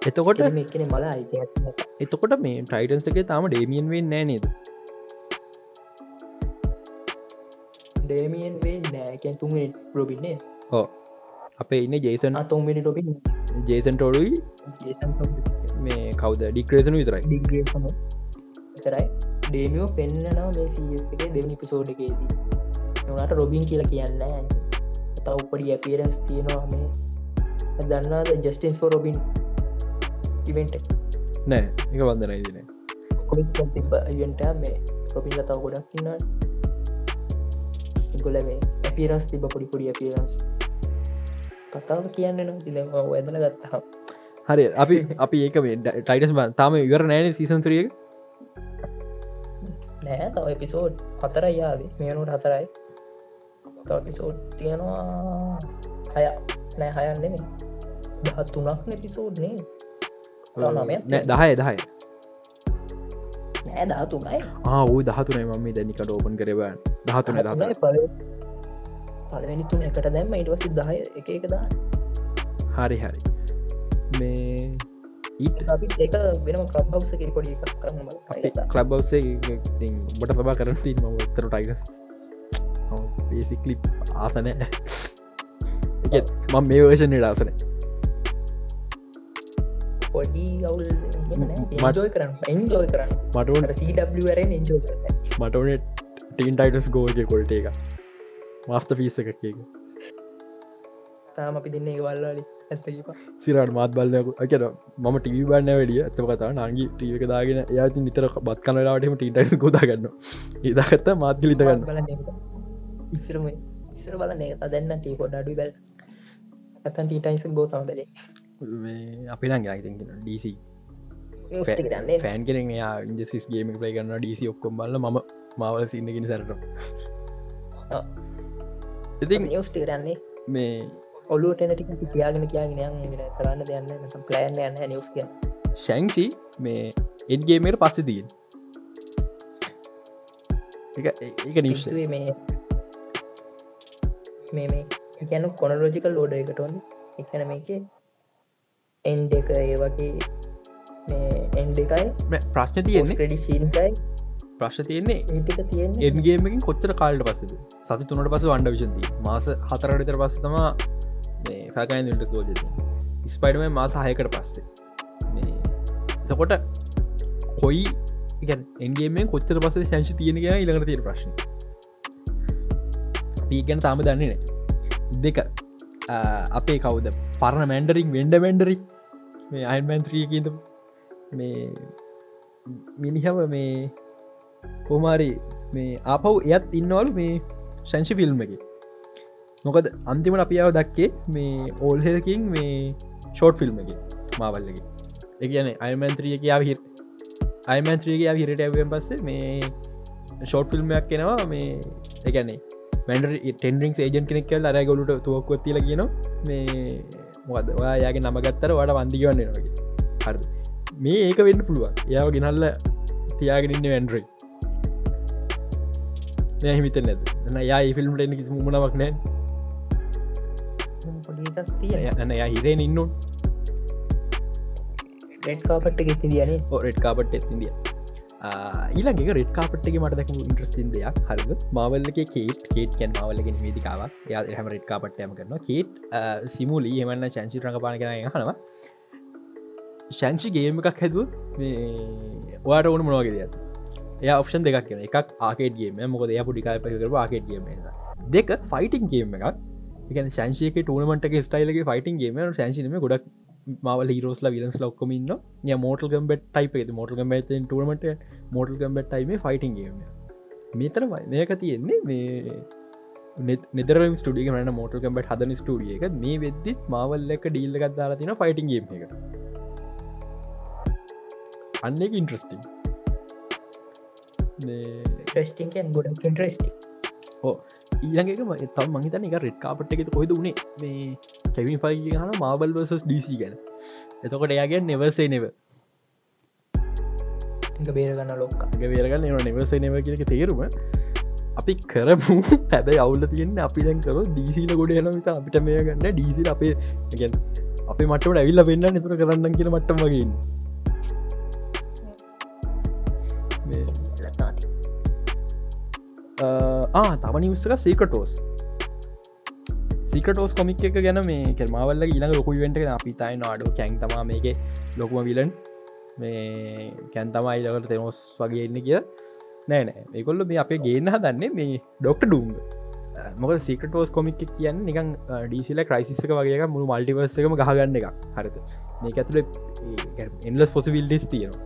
එතකොට මේකන මල අයිති එතකොට මේ ටයිටන්ස්ගේ තාම ඩේමියන් වෙන් නෑ නේද? ඩේමියන් වේ නෑකැන් තුන්ේ රොබින්නේ හෝ අපේ ඉන්න ජේසන් අතොම්මිනි රොබින් ජේසන් ටෝඩුයි කවද? ඩික්‍රේසන විතරයි. ඩිග්‍රේසන තරයි ඩේමියෝ පෙන්න්නනවා මේ සීසගේ දෙවනි පිසෝඩ්ගේදී නට රොබින් කියල කියන්න තවපඩි ඇපිරස් තියෙනවා මේ. දන්නාද ජස්ටින් රොබින් ඉවෙන්ට නෑ එක? වන්දනයි දින ඉවෙන්ට මේ. රොබින් තව ගොඩක් ඉන්න ගොල මේ ඇපිරස් තිබ පොඩි පොඩි ඇපිරස් කතාව කියන්න නම් සිද ඇදල ගත්තහම් හරි අපි අපි ඒක ටයිටස් තාම ඉවර නෑන සීසන්ත්‍රිය නෑ තව එපිසෝඩ් හතර යාවේ මේනුට හතරයි. පිසෝඩ් තියෙනවා හය. නෑ හයන්නේ දහත් තුනක් පිසෝඩ්නේ නෑ. දහය දහය. නෑ දහතුනයි. ආූ දහතුනයි මම දැනික ෝපන් කරබන් දහතුන දහත පලවෙනි තුන එකට දැම්ම ඉටවසි දහය එක එක දා හරි හරි මේ ඊට ඒක වෙනම ක්‍රබ්බවස පොඩි කරන්න ක්ලබ්බවසේ බට ලබා කරති ම තර ටයිගස් බේසිකලි ආසන මම මේ වර්ෂණ රාසන පොඩි අවුල් මටෝය කරන්න එන්ජෝය කරන්න මටට සීවරෙන් එන්ජෝ මටන ටීන් ටයිටස් ගෝජ කොල්ට එක මස්ත පිස එකක් එක තාම අපි දෙන්නේ වල්ලාලි සිරට මාත් බලන්නක අකර ම ටව බන්න වැඩිය ඇත කතා නගේ ටීවක දාගෙන යාති නිතර බත් කනලාටම ටීටයිස් ගොදාගන්න ඒදකත්ත මාත් ලිතගන්න ඉස්සරම ඉස්සර බලන අදන්න ටී පොඩ අඩු බැල් ඇතන් ටීටයිස ගෝ සම බැලේ. අපි නං යාතිගෙන ඩීසි ෆෑන් කෙනෙ යා ඉන්ජසිස් ගේම ප්ලයි කරන්න ඩීසි ඔක්කොම් බල්ල ම මවල සින්නගෙන සැරට ඉතින් නිියස්ටිරන්නේ මේ ඔලුට ටික තියාගෙන කියගෙන කරන්න දෙයන්න ප්ලෑන් යන්න නිවස් කිය ශැංචි මේ එඩ්ගේමට පස්සෙ දීන් එක නිශ්ේ මේ මේ මේ ගැන කොනලෝජිකල් ලෝඩ එකටොන් එකන මේක එන්ඩ එක ඒ වගේ එන්ඩ එකයි. ප්‍රශ්න තියෙන්නේ. ක්‍රඩිශීන්කයි ප්‍රශ් තියන්නේ ඒටික තියෙන් එන්ගේමකින් කොච්චර කාල්ට පස්සද? සති තුනට පස වන්ඩ විෂන්දී මාස හතරටතර පස්සතම පැකයින්ට තෝජ ස්පයිඩම මාස හයකට පස්සේ. සකොට කොයි එන්ගේම කොච්චර පස සංශ තියෙන ඉළඟට තිය ප්‍රශ්න පීගැන තාම දන්නේ නෑ දෙක. අපේ කවුද? පරණ මැන්ඩරික් වෙන්ඩ මැන්ඩරි මේ අයින්මන්ත්‍රියකද මේ මිනිහම මේ කෝමාරි මේ ආපව් එයත් ඉන්නවලු මේ ශංෂි ෆිල්ම් එක. මොකද අන්තිමට අපියාව දක්කේ මේ ඕල්හෙකින් මේ ෂෝට් ෆිල්ම් එක මාවල්ලගේ එකන අයිමන්ත්‍රිය කියාව හිර අයිමන්ත්‍රීගේ හිරට ඇවෙන් පස්සේ මේ ෂෝට් ෆිල්ම්යක් කෙනවා මේ එකන්නේ මැඩ ටෙන්ඩිං ඒජන් කෙනෙක් කල් අර ගොලුට තුවක්කොත් තිල කියන මේ මොකද ඔයාගේ නමගත්තර වඩ වන්දිගවන්න වගේ හර මේ ඒක වෙන්න පුළුවන්. යාව ගෙනල්ල තියාගෙනන්න වැන්ඩරයි හිමිත නැද ය යා ෆිල්ම්ට එන්න කිසි මුණවක් නෑ යන යා හිරෙන් ඉන්නු රෙඩ් කාපට් එක තිදියන රෙඩ් කාපට් ඇතිදිය ඊලගේ රෙඩ් කාපට්ගේ මට දැක ඉන්ට්‍රස්ටින් දෙයක් හරද? මවල්ලක කේට කේට කැන් මවල්ලගෙන වේදිකාව යා හම රෙඩ් කාපට්යම කරන කේට් සිමුලි එමන්න ශංචි රඟපාන කරන හනවා ශංචි ගේම එකක් හැදුව ඔයාට ඕන මොනවාගේ දෙයක් එය ඔප්ෂන් දෙකක් කියෙන එකක් ආකේටගේම මොකද ය පුඩිකාය ප කර ආකේටගේම දෙක ෆයිටිං ගේම එකක් එක ශංශයක ටනමට ස්ටයිලගේ ෆයිටින් ගේම ශංශනම ගොඩක් මවල හිරෝස්ල විලස් ලොක්කමන්න ය මෝටල් ගම්බට ටයිප මෝටල් ගම්බ ටමට මෝටල් ගම්බට ටයිම ෆයිටින් ගේම මෙතර මේක තියෙන්නේ මේ නිදරම ස්ටිය මන මෝට කම්බට හදන ස්ටිය එක මේ වෙද්දිත් මවල්ල එක ඩීල්ලගත් දාලා තින ෆයිටින් ගේම එක අන්න එක ඉන්ට්‍රස්ටිං ටස්ටිං ගොඩක් ඉන්ට්‍රස්ටි ඕ ඊළඟක තම් මහිතන එක රෙඩ් කාපට් එකෙත කොයිද වුණේ මේ කැවින් ෆයි හන මාබල් වසස් ඩීසි ගැන. එතකොට එයාගේ නෙවසේ නෙව බේරගන්න ලොක්ක. බේරගන්න එන නෙවසේ නෙව කියක තේරුම. අපි කරමු. හැබැයි අවුල තියන්න අපි දැන් කර ඩීසිල ගොඩ යන විත අපිට මේ ගන්න. ඩීසිල් අපේ ගැන් අපේ මටට ඇවිල්ල වෙන්න නිතුර කරන්න කියල මට්ටම තම නිවස්සක සීකටෝස් සිකටෝස් කොමික් එක ගැන මේ කෙල්මාවල්ල ඉලඟ ලොකු වෙන්ට අපි තයි නාඩු කැන් තම මේක ලොකුම විලන් මේ කැන් තමයි ඉලකට තෙනොස් වගේ එන්න කිය නෑනෑ ඒකොල්ල මේ අපේ ගේන්න හදන්නේ මේ ඩොක්ට ඩුම් මොක සිකටෝස් කොමික් කියන්න නිකන් uh, ඩීසිල ක්‍රයිසික වගේ මුළු මල්ටිවර්සකම ගහගන්න එක හරිත මේ ඇතුළ එන්ලස් පොසිවිල්ඩිස් තියෙනවා.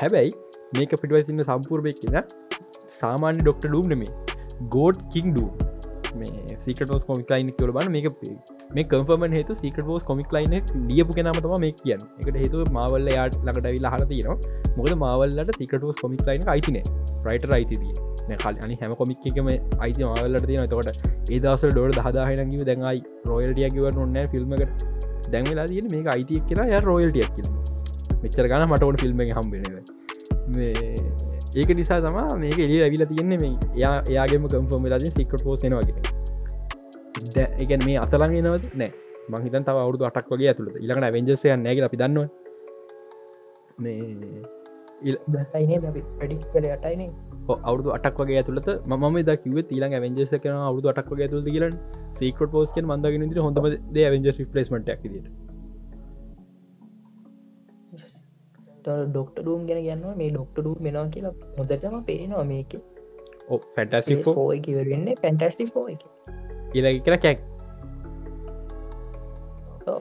හැබැයි මේක පිටවසින්න සම්පූර්භයක් කියන සාමාන්‍ය ඩොක්ට ඩූම් නෙමේ ගෝඩ් කින් ඩූ මේ සිකටෝස් කොමික් ලයින් කියල බන්න මේක මේ කම්පර්මන් හේතු සිකටෝස් කොමික් ලයින ලියපු කෙනමතම මේ කියන්න. එකට හේතු මවල්ල යාට ලකට විල්ලා හල තියෙනවා. මොකද මවල්ලට සිකටෝස් කොමික් ලයින් අයිතින රයිට අයිතිදිය කල් අනි හැම කොමික් එකම අයිති මවල්ලට තියෙන තකොට ඒදස ඩොඩ දහදාහනකිව දැඟයි රෝයල්ටියකිව ඔන්න ෆිල්ම්මකට දැන්වෙලා තියෙන මේ අයිතියක් කියලා ය රෝයල්ටියක් කියල. මෙච්චර ගන මටවන ෆිල්ම් හම්බෙන මේ ඒක නිසා තමා මේක එලි ඇවිල තියෙන්නේ මේ යා එයාගේම කම්ෆෝම ලජ සිකට පෝසන වගේ ද එකන් මේ අතලන් නවත් නෑ. මහිතන් තව අවුදු අටක් වගේ ඇතුළට ඉලකට වෙන්ජසය නෑග අපි දන්නවා මේ අවුදු අටක් වගේ ඇතුළට ම ද කිව ඊලා වෙන්ජස කන අවුදු අටක් වගේ ඇතුළ කියලන්. සීකට පෝස්ක මන්දගෙන ට හොඳම ද වෙන්ජ රිපලස්මට ඇකිදිට ඩොක්ට ඩූම් ගැන ගන්නවා මේ ඩොක්ට ඩූ මෙනවා කියලා හොදටම පේනවා මේක. ඕ ෆැටස්ි ෝය කිවරන්න පැන්ටස්ටික් ෝ එක ඉල කියලා කැක්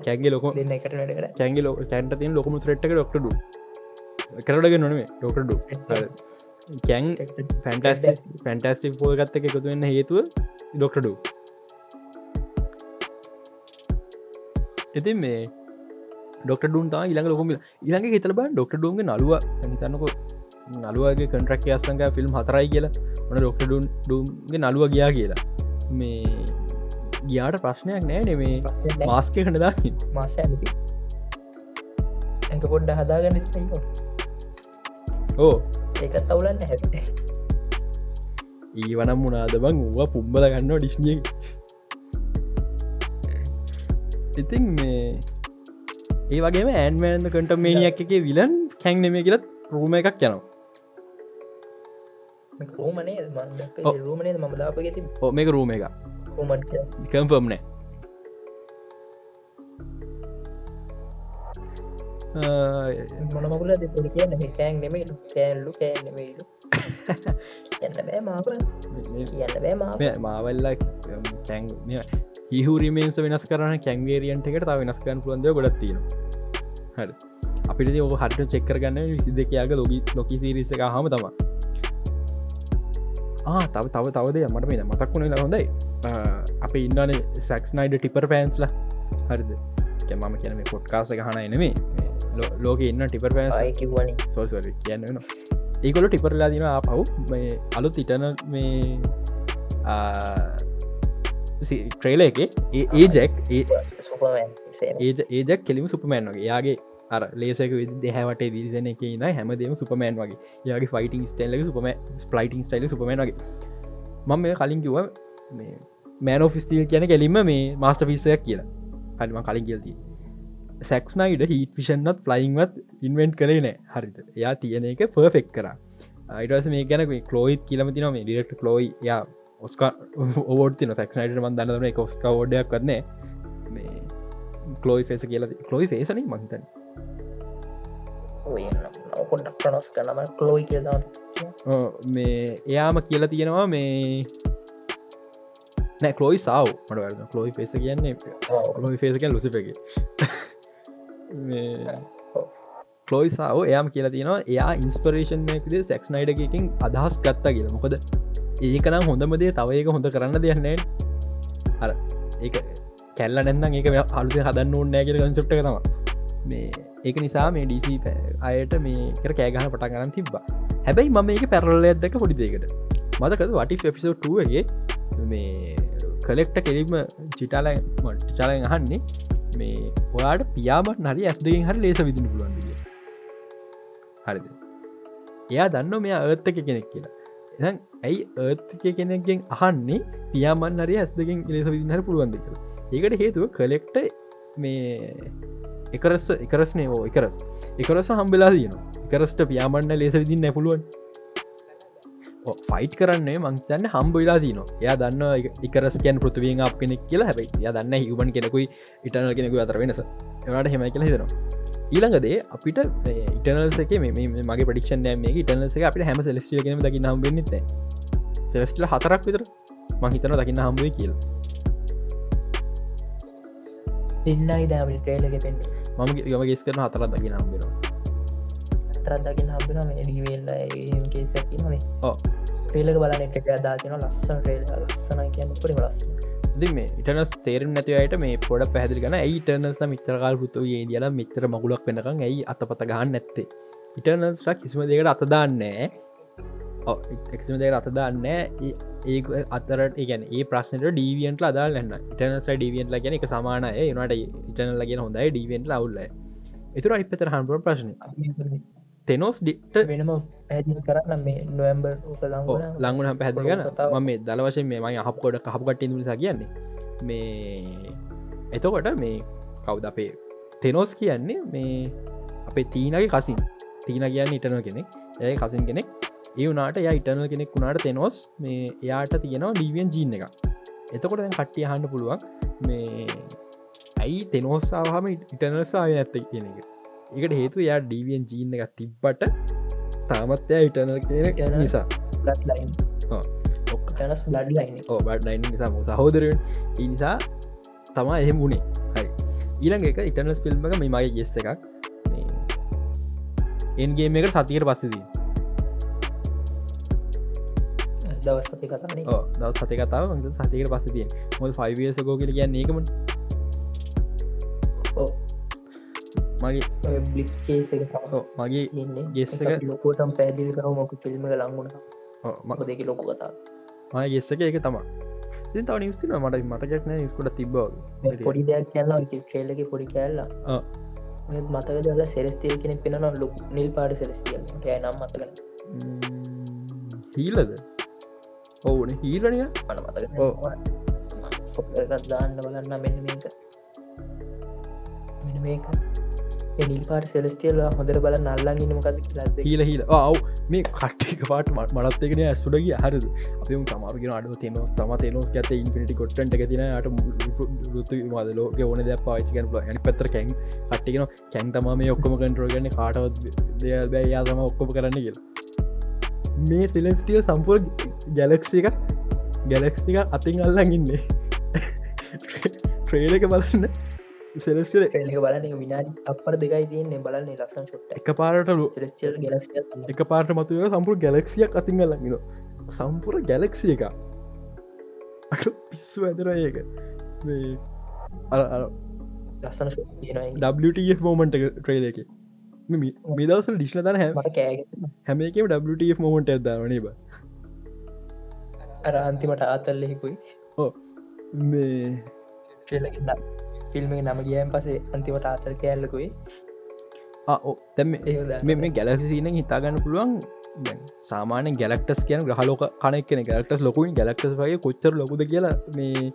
කැන්ගේ ලොක දෙන්න එකට වැඩ කර. කැන්ගේ ලෝ කැන්ට තින් ලොකම ත්‍රට්ක ඩොක්ට ඩ කරටග නොනේ ඩොක්ට ඩ කැන් පැන්ටස් පැන්ටස්ටික් පෝ ගත්ත එක එකතු වෙන්න හේතුව ඩොක්ට ඩ ඉතින් මේ ඩොක්ට ඩුන් තා ඉළඟ ලොකොම ඉළඟ හිතල බ ඩොක්ට ඩුන්ග නලුව හිතන්නකො නලුවගේ කන්ට්‍රක් අස්සංග ෆිල්ම් හතරයි කියලා. ඔන ඩොක්ට ඩුන් ඩුන්ගේ නලුව ගියා කියලා. මේ ගියාට ප්‍රශ්නයක් නෑ නෙමේ මාස්ක කනදාකින් මාස ඇක පොඩ්ඩ හදාගන්න ඕ. ඒක තවුලන්න හැට ඊවනම් මුණනාද බං ඌවා පුම්බල ගන්නවා ඩිස්්නිය ඉතින් මේ ඒ වගේ ඇන්මෑන් කට මේනියක් එක විලන් කැන් නෙම කියලත් රූම එකක් යනවා. රෝමනේ රූමනේ ම දාපගෙති ඕ මේක රූම එක රෝමට කම්පම් නෑ. මොනමකුල දෙපොඩි කියන්න? කෑන් නෙමේ කෑල්ලු කෑ නෙමේලු කියන්න බෑ මාප කියන්න බෑ මාවල්ල කැන් හිහුරීමේන්ස වෙනස් කරන කැන්වේරියන්ට එකට තා වෙනස්කන් පුළන්ද ගොඩත්තින හරි. අපිට ඕක හට චෙක්කර ගන්න විසි දෙකයාග ලොගි ලොකි සිරිස එක හම තම තව තව තවද මට මේ මතක් වුණ හොඳයි. අප ඉන්නනේ සැක්ස්නයිඩ ටිපර් පෑන්ස්ලා හරිද? මම කියන මේ පොට්කාස ගහන එනෙමේ ලෝක ඉන්න ටිපර් පෑන් සෝසර කියන්න ඒකොල ටිපරලා දින පව් මේ අලුත් ඉටන මේ ට්‍රේල එක ඒ ජැක් ඒජක් කෙලිම සුපමෑන් වගේ. යාගේ අර ලේසක දෙහැවට දිරිසන එක න හැමදේම සුපමෑන් වගේ. යාගේ ෆයිටිං ස්ටල්ල සුපම ස්පලයිටිං ස්ටයිල සුපමන් වගේ. මම මේ කලින් කිව මෑනෝ ෆිස්ටිල් කියන කෙලින්ම මේ මාස්ට පිස්සයක් කියලා. හරිම කලින් කියල්ති සැක්ස්නයිඩ හිට පිෂන්නත් ෆලයින්වත් ඉන්වෙන්ට් කරේ නෑ. හරිත එයා තියෙන එක පර්ෆෙක් කර. අයිටස මේ ගැන කලෝයිත් කියලමති නොම ඩිරෙක්ට ලෝයි යා ඔස්කා ඕෝටන ෆක්නයිට මන් දන්නන එක ඔස්කා ෝඩයක් කරන්නේ මේ කලෝයි ෆේස කියල කලෝයි ෆේසන මහිතන් පොඩක් ප්‍රනොස් කරනම කලෝයි කියදා මේ එයාම කියලා තියෙනවා මේ නෑ කලෝයි සාව. මට වැරද කලෝයි පේස කියන්නේ ලොයි ෆේසකන් ලුසිපගේ කලෝයිසාාව එයාම කියලා තියෙනවා එයා ඉන්ස්පරේෂන්යකද සැක්ස්නයිඩ එකින් අදහස් ගත්තා කියලා. මොකද ඒකනම් හොඳමදේ තව ඒක හොඳ කරන්න දෙයන්නේ අර ඒ කැල්ල නැන්නම් ඒක අලුත හදන්න ඕන්නෑ කියල කන්සප්ට තම මේ ඒක නිසා මේ ඩීසි අයට මේ කර කෑගහන පටන් ගන්න තිබ්බා. හැබැයි මම ඒක පැරල්ල ඇදක පොඩි දෙකට මතකද වටි එපිසෝට්ගේ මේ කලෙක්ට කෙලිම චිටාල චාලෙන් අහන්නේ මේ ඔයාට පියාමට නරි ඇස්දෙන් හරි ලේස විදින පුළුවන් හරිද? එයා දන්න මෙයා ඒත්තක කෙනෙක් කියලා. එ ඇයි ඒත්ක කෙනෙක්ගෙන් අහන්නේ? පියාමන් හරි ඇස් දෙකින් ලෙස විදිහර පුළුවන්ද කියලා. ඒකට හේතුව කලෙක්ට මේ එකරස් එකරස්නේ ෝ එකරස් එකරස හම්බෙලා දයන එකරස්ට පියාමන්න ලෙස විදින්න නැපුළුවන් ෆයිට් කරන්නේ මංතන්න හම්බවෙලා දන එයා දන්න එකරස්කයන් e-, පෘතිවියෙන් අප කෙනෙක් කියලා. හැබයි ය දන්න හිවබන් කෙනෙකුයි ඉටන කෙනෙකු අතර වෙනස. එවාට හෙමයි කියලා හිතනවා. ඊළඟදේ අපිට ඉටනල්සක මගේ පඩික්ෂන් මේ ඉටනලස අපට හැම සෙලස්ටියගම දකි නම් වෙන්නත සෙලස්ටල හතරක් විතර මහිතන දකින්න හම්බුව කියල්. දෙන්නයි දම ට්‍රේලක පෙන් මම යම ගෙස් කරන හතරක් දකි නම්බෙන තරදකින හම්බෙන මේ ඩිවෙල්ල කේසැකිනේ ඕ ට්‍රේලක බලන එක අදාතින ලස්සන ට්‍රේල ලස්සන කියන්න පරිම ලස්සන මේ ඉටනස් තේරම් නැතිවට මේ පොඩ පැදිලි ගන ඉටනස් මිත්‍රකාල් පුතු ඒ දියල මිත්‍ර මගුලක් වෙනකං ඇයි අතපත ගහන්න නැත්තේ ඉටනස්ක් කිසිම දෙකට අතදාන්නෑ එක්ම දෙක අතදාන්න ඒ අතරට ගැන ඒ ප්‍රශ්නට ඩීවියන්ට අදාල් න්න ඉටනස් ඩීවියන්ට ගැන එක සමානය. නට ඉටනල් ලගෙන හොඳයි ඩීවෙන්ට අවුල්ල එතුර අයිපතර හන්පුර ප්‍රශ්න. තෙනෝස් ඩිට වෙනම පැදිි කරන්න මේ නොවම්බර් ලංගුණ පැදිගන ම මේ දල වශයෙන් මේ මයි හප්කොඩ කහපකට නිසා කියන්නේ මේ එතකොට මේ කවුද අපේ තෙනෝස් කියන්නේ මේ අපේ තීනගේ කසින් තීන කියන්න ඉටනව කෙනෙක් ඇය කසින් කෙනෙක් ඒ වනාට ය ඉටනල් කෙනෙක් වුණාට තෙනෝස් මේ එයාට තියෙනවා ඩීවියන් ජීන්න එක එතකොට කට්ටිය හන්න පුළුවන් මේ ඇයි තෙනෝස්සාහම ඉටනල්සා ඇත්ත කියන එක එකට හේතු යා ඩීවියන් ජීන්න එක තිබ්බට තාමත්ය ඉටනල් කියන නිසා. බඩ්ලයින් නිසා සහෝදරෙන් ඒ නිසා තමා එහෙම වුණේ හරි. ඊළඟ එක ඉටනස් ෆිල්ම් එක මේ මගේ ගෙස්ස එකක්. එන්ගේම එකට සතිකට පස්සදී දවස් සති කතානේ දවස් සති කතාව සතිකට පස්සතිය මොල් ෆයිවියස ගෝකල කියන්න ඒකම මගේ බ්ලික්කේස මගේ ගෙස්සක ලොකෝටම් පැදිල් කර මොක ෆිල්ම් ලංගුණ මක දෙක ලොකු කතා මය ගෙස්සක එක තමා තව නිස්තින මට මතකක්න ස්කොට තිබ පොඩි දෙයක් කියන්න ට්‍රේලක පොඩි කෑල්ලා මතක දල සෙරස්තිය කෙනෙක් පෙන ලොක් නිල් පාට සෙරස්තිය ය නම් මතක හීලද? ඔවුන හීලනය මට මතක දාන්න බලන්න මෙන්න මේක. මෙ මේක නිල් පාට සෙලස්ටියල් හොඳර බල නල්ලන්න මොකද ලද හිල හිල. ඔව්. මේ කට්ටික පාට මනත්තෙගෙන ඇසුඩග හරද? අපම තමාරගෙන අඩු තේම තම තේනෝස් ඇත ඉන්පිටි කොට්ට තින අට රුතු මද ලෝක ඕන දෙ පාචිකන ඇනි පතර කැන් කට්ටිගෙන කැන් තම මේ ඔක්කොම කන්ටරෝගන්න කාටවත් දෙයල් බෑ. යා තම ඔක්කොම කරන්න කියල. මේ සෙලස්ටිය සම්පූර් ගැලක්සික ගැලක්සික අතින් අල්ලන් ඉන්නේ. (laughs) ට්‍රේලක බලන්න. සෙලස්ල බලන විනාඩි අපර දෙකයි තියන්නේ. බලන්නේ ලස්සන් ෂොට්ට එක. පාරටලු එක පාට මතුව සම්පුර ගැලක්සියක් අතිංගලගෙන සම්පුර ගැලක්සිය එක පිස්සු ඇදර ඒක. ලස්සන මෝමන්ට ට්‍රේල එක මිදවස ඩිශ්න තන හැ මට කෑග හැමේකම WTF මෝමන්ට ඇදදාවනේ බ අර අන්තිමට ආතල්ලෙහිකුයි මේ ට්‍රේලගන්න ෆිල්ම් නම ගියන් පසේ අන්තිමට ආතල් කෑල්ලකුයි. තැම මේ ගැලසින හිතාගන්න පුළුවන් සාමාන ගැලක්ටස් කියන ගහලෝක කනෙක් කෙන ගැලක්ටස් ලොකුයි ගැලක්ටස් වගේ කොච්චර ලොකුද කියලා මේ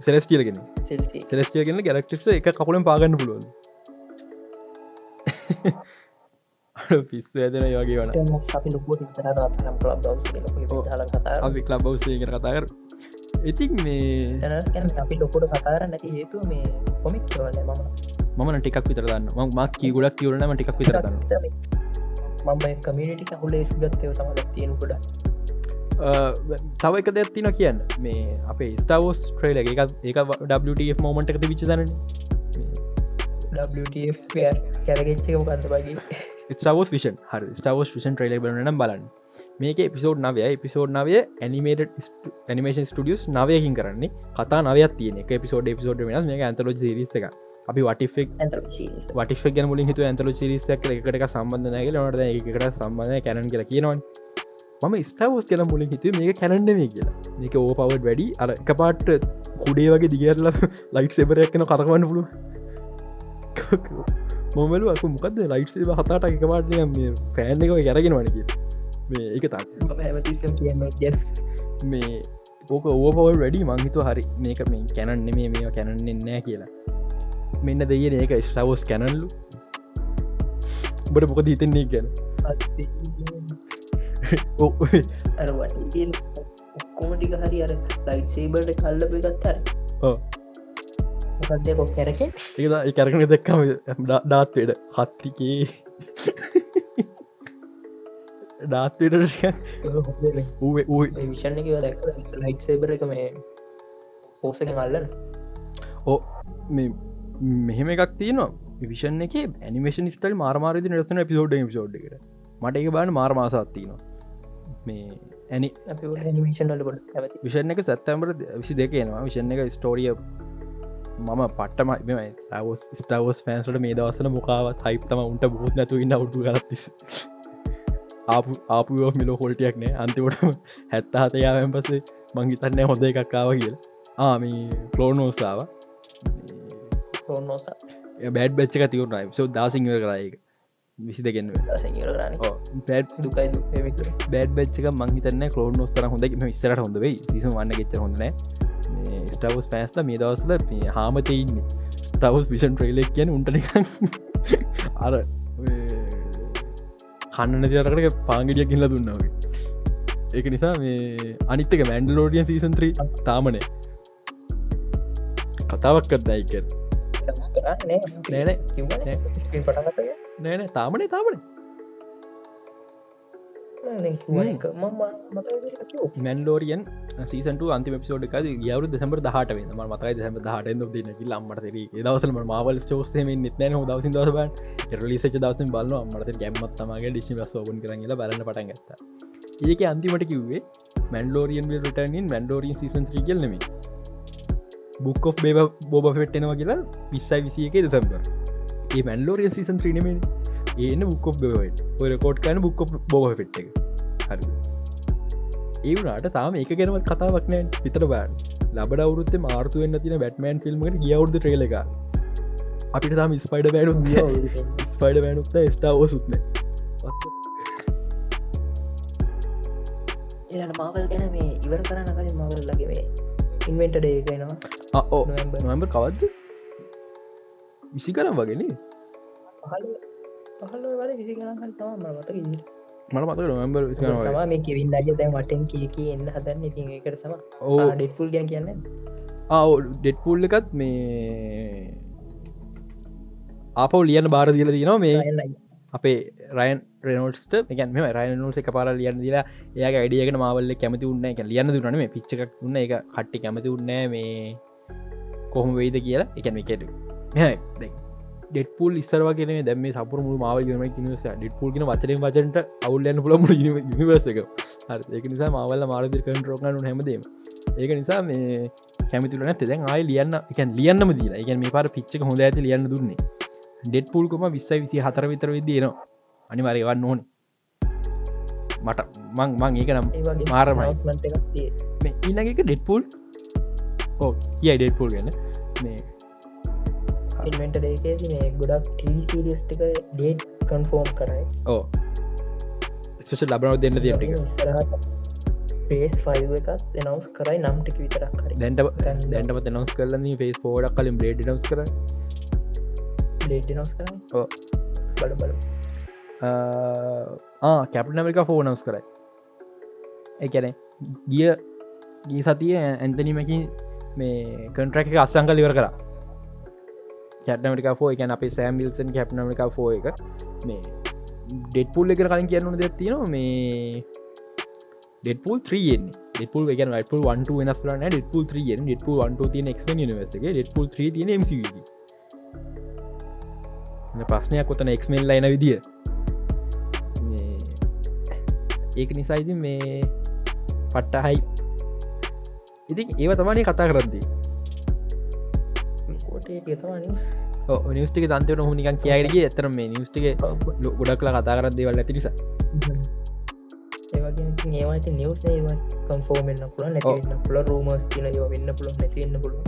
සෙලස්ටියලගෙන සෙලස්ටියගෙන ගැලක්ටස් එක කකුලෙන් පාගන්න පුළුවන් පිස්ස ඇදන යගේ වන ලබ් කතා ඉතින් මේ අපි ලොකොට කතාර නැති හේතු මේ කොමික් කියවල මම. මන ටිකක් විතරන්න ම මත් ගොඩක් කියවරනම ටිකක් විතරන්න මම කමියනිටි හුල ගත්තව තම තියෙන ගොඩ තව එක දෙයක් තින කියන්න. මේ අපේ ස්ටාවෝස් ට්‍රේල එක. ඒක WTF මෝමන්ට එක විචදන කැරගෙච්චක මොකන්ද වගේ? ස්ටාවෝස් විෂන් හර ස්ටාවෝස් විෂන් ට්‍රේල බලනම් බලන්න මේක එපිසෝඩ් නවය. එපිසෝඩ් නවය ඇනිමේට ඇනිමේෂන් ස්ටියස් නවයකින් කරන්නේ. කතා නවයක් තියන එක පිසෝඩ් පිසෝඩ් වෙනස්. මේ ඇතලෝ සිරිස එක. අපි වටිෆෙක් වටිෆක් ගැන මුලින් හිතු ඇතල සිරිසක් එකට සම්බන්ධ නැගල නොට එකට සම්බන්ධය කැනන් කියලා කියනවන්. මම ස්ටාවෝස් කියල මුලින් හිතු මේ කියලා. මේක ඕ පවඩ් වැඩි. අර එක පාට්ට කුඩේ වගේ දිගරල ලයිට් (laughs) සෙබරයක් කන කතකවන්න පුළුව මොමලු අක මොකද? ලයිට් හතාට එක පාට පෑන් එක ගැරගෙන වනක මේ එක තා මේ ඕක ඕපවල් වැඩි මංහිතු හරි මේක මේ කැනන් නෙමේ මේ කැනන්නෙ නෑ කියලා. මෙන්න දෙයන ඒක ස්ටාවෝස් කැනල්ලු බට මොක දීතන්නේ ගැන ඔක්කොමටික හරි අර ලයිට් සේබට කල්ලප එකත්තර මොකක්දකො කැරක ඒ කැරකන දෙක්කම ඩාත්වේඩ හත්තිකේ ඩාත්වේට විෂණ එක දැක් ලයිට් සේබර එක මේ පෝසක කල්ලන ඕ මෙහෙම එකක් තියනවා. විෂන් එක ඇනිමේෂන් ස්ටල් මාර්මාරද නරන පිසෝඩ් පිසෝඩ් එකට මට එක බාන මාර් මාසාත්තිනවා මේ ඇනි විෂණ එක සැත්තම්බර විසි දෙකනවා විෂණ එක ස්ටෝරිය මම පට්ටම සවස් ස්ටවස් ෆෑන්සට මේ දවසන මොකාවත් හයිපතම උන්ට බොත් නැතු ඉන්න උඩු ගත්තිස ආපු ආපුෝ මිලෝ හොල්ටියක් නෑ. අන්තිවටම හැත්තා හතයාවැන් පසේ මංගිතන්න හොඳ එකක්කාව කියලා. ආමී කලෝනෝස්ථාව බැඩ් බච්චක තිවුණයි සෝ දාසිංහ කරයක විසි දෙගන්න බැඩ් බච්චක මංහිතන්න කලෝන් නොස්තර හොඳ විස්තරට හොඳ වෙයි. සිසු වන්න ගෙච්ච හොඳන ස්ටවස් පෑස්ල මේ දවසල හාමතඉන්න ස්ටවස් විෂන් ට්‍රේලෙක් කියන උන්ටන අර කන්නන තිරකට පාගිඩිය කියල දුන්නාවේ ඒක නිසා මේ අනිත්තක මැන්ඩලෝඩියන් සීසන්ත්‍රී තාමනය කතාවක් කත්දයික නෑන තාමනේ තාමනේ මැන්ලෝරියන් සීසට අන්ති පිසෝඩ් එක ගවරු දෙසම්බර දහට ව ම මතයි දෙසම දහට ද දින ල්ලම්මට දවසල මාවල් ෝස්තම නිත්න හෝ දවසි දවස රලිස දවස බල මට ගැම්මත්තමගේ ඩිසි සෝබන් කරගල බලන්න පටන් ගත්ත. ඒක අන්තිමට කිව්වේ මැන්ලෝරියන් ටනින් මැන්ඩෝරියන් සීසන් ්‍රීගල් නෙමේ බුක් ඔ් බේබ බෝබ පෙට්ටෙනවා කියලා විස්සයි විසිය එක දෙසම්බර. ඒ මැන්ලෝරියන් සීසන් ත්‍රීනමේ ඒන බුක් බවට රකෝඩ් කන බුක් බෝහ පෙට් එක. හරි. ඒ වුණට තාම එක ගැනවත් කතාවක් නෑ පිතර බෑන් ලබඩ අවුරුත්ත මාර්තුවෙන්න්න තින බැට්මන් ෆිල්ම්ට ගියවුද ට්‍රේල එක. අපිට තාම ස්පයිඩ බෑඩු ස්පයිඩ බෑනුත්ත ස්ටාව සුත්න එ මාවල් ගැන මේ ඉවර කරන්න කලින් මවල් ලගවේ ඉන්වෙන්ට ඩේකනවා ඕ නොම්බර් කවත්ද විසි කරම් වගෙන පහල වල විසි කරන්න තම මතක ඉන්න. මට මතක නොම්බර් මේ කෙවින් අජ දැන් වටෙන් කිය කිය එන්න හදන්න. ඉතින් එකට තම ඕ ඩෙට්පුල් ගැන් කියන්න ඩෙට්පුල් එකත් මේ ආපව ලියන බාර දිල තිනවා මේ අපේ රයන් රනෝට්ට එකන් මෙම රයනෝස එක පාර ලියන්න දිලා ඒක අඩියකට මවල්ල කැමති උන්න එක ලියන්න දුරන මේ පිච්චක් උන්න එක කට්ටි කැමති උන්න මේ කොහොම වෙයිද කියලා. එකන එකට ඩෙට්පුල් ඉස්සර වගෙන දැම සපර මු මාව ගම නිවස ඩෙට්පුල් ගෙන වචන වචනට අවුල්ලන්න පුළ නිවස එක ඒක නිසා මවල්ල මාරදි කටරෝගනු හැමදීම. ඒක නිසා මේ කැමිතුලන තෙදැන් ආය ලියන්න එකන් ලියන්නම දීලා. එක මේ පර පිච්චක හොඳ ඇති ලියන්න දුන්නේ. ඩෙට්පුල්කොම විස්සයි විසි හතර විතර විදිනවා අනිවාරයවන්න ඕන. මට මං මං ඒක නම් මාරමයි. ඉන්නක ඩෙට්පුල් ඕ කියයි ඩෙට්පුල් ගැන. මේ ඉන්වෙන්ට ඒකේද මේ ගොඩක් ටීසිරිස්ටික ඩේට් කන්ෆෝර්ම් කරයි. ඕ ස්පේෂ ලබනව දෙන්න තියට පේස් ෆයිව එකත් එනවස් කරයි නම් ටික විතරක් හරි. දැන්ට දැන්ටම නවස් කරලන්නේ පේස් පෝඩක් කලින් බ්‍රේඩ් නවස් කර බ්ලේඩ් නවස් කරයි ඕ බල බල කැප්ට නමික ෆෝනවස් කරයි. එකැන ගිය ගී සතිය ඇන්තනීමකින් මේ කන්ට්‍රක් එක අස්සංකල් ඉවර කරා කැට්නමිකා ෝ එකන අපේ සෑම්බිල්සන් කැප්නමිකා ෝ එක. මේ ඩෙට්පුල් එක කලින් කියන්නු දෙතින මේ ඩෙටපුල් ත්‍රියෙන් ඩෙටපුල් එක ටපුල් වට වෙනස් ලන ඩෙටපුල් ත්‍රියෙන් ඩෙටපුල් වට තින එක්. නිවසගේ ඩෙටපුල් ත්‍රී තින මස ප්‍රශ්නයක් කොතන එක්මල් ලයින විදිිය. ඒක නිසායිති මේ පට්ටහයි. ඉතින් ඒව තමානේ කතා කරද්දී නිස්ටික තන්තවන හුනිකන් කියයගේ ඇතර මේ නිස්ටික ගොඩක්ලා කතා කරත් දේවල් ඇතිනිස ඒවගේ ඒවාති නිවස් කම්ෆෝර්මෙන්න්න පුළ නැතින්න පුළ රූමස් තින වෙන්න පුළ නැතින්න පුළුව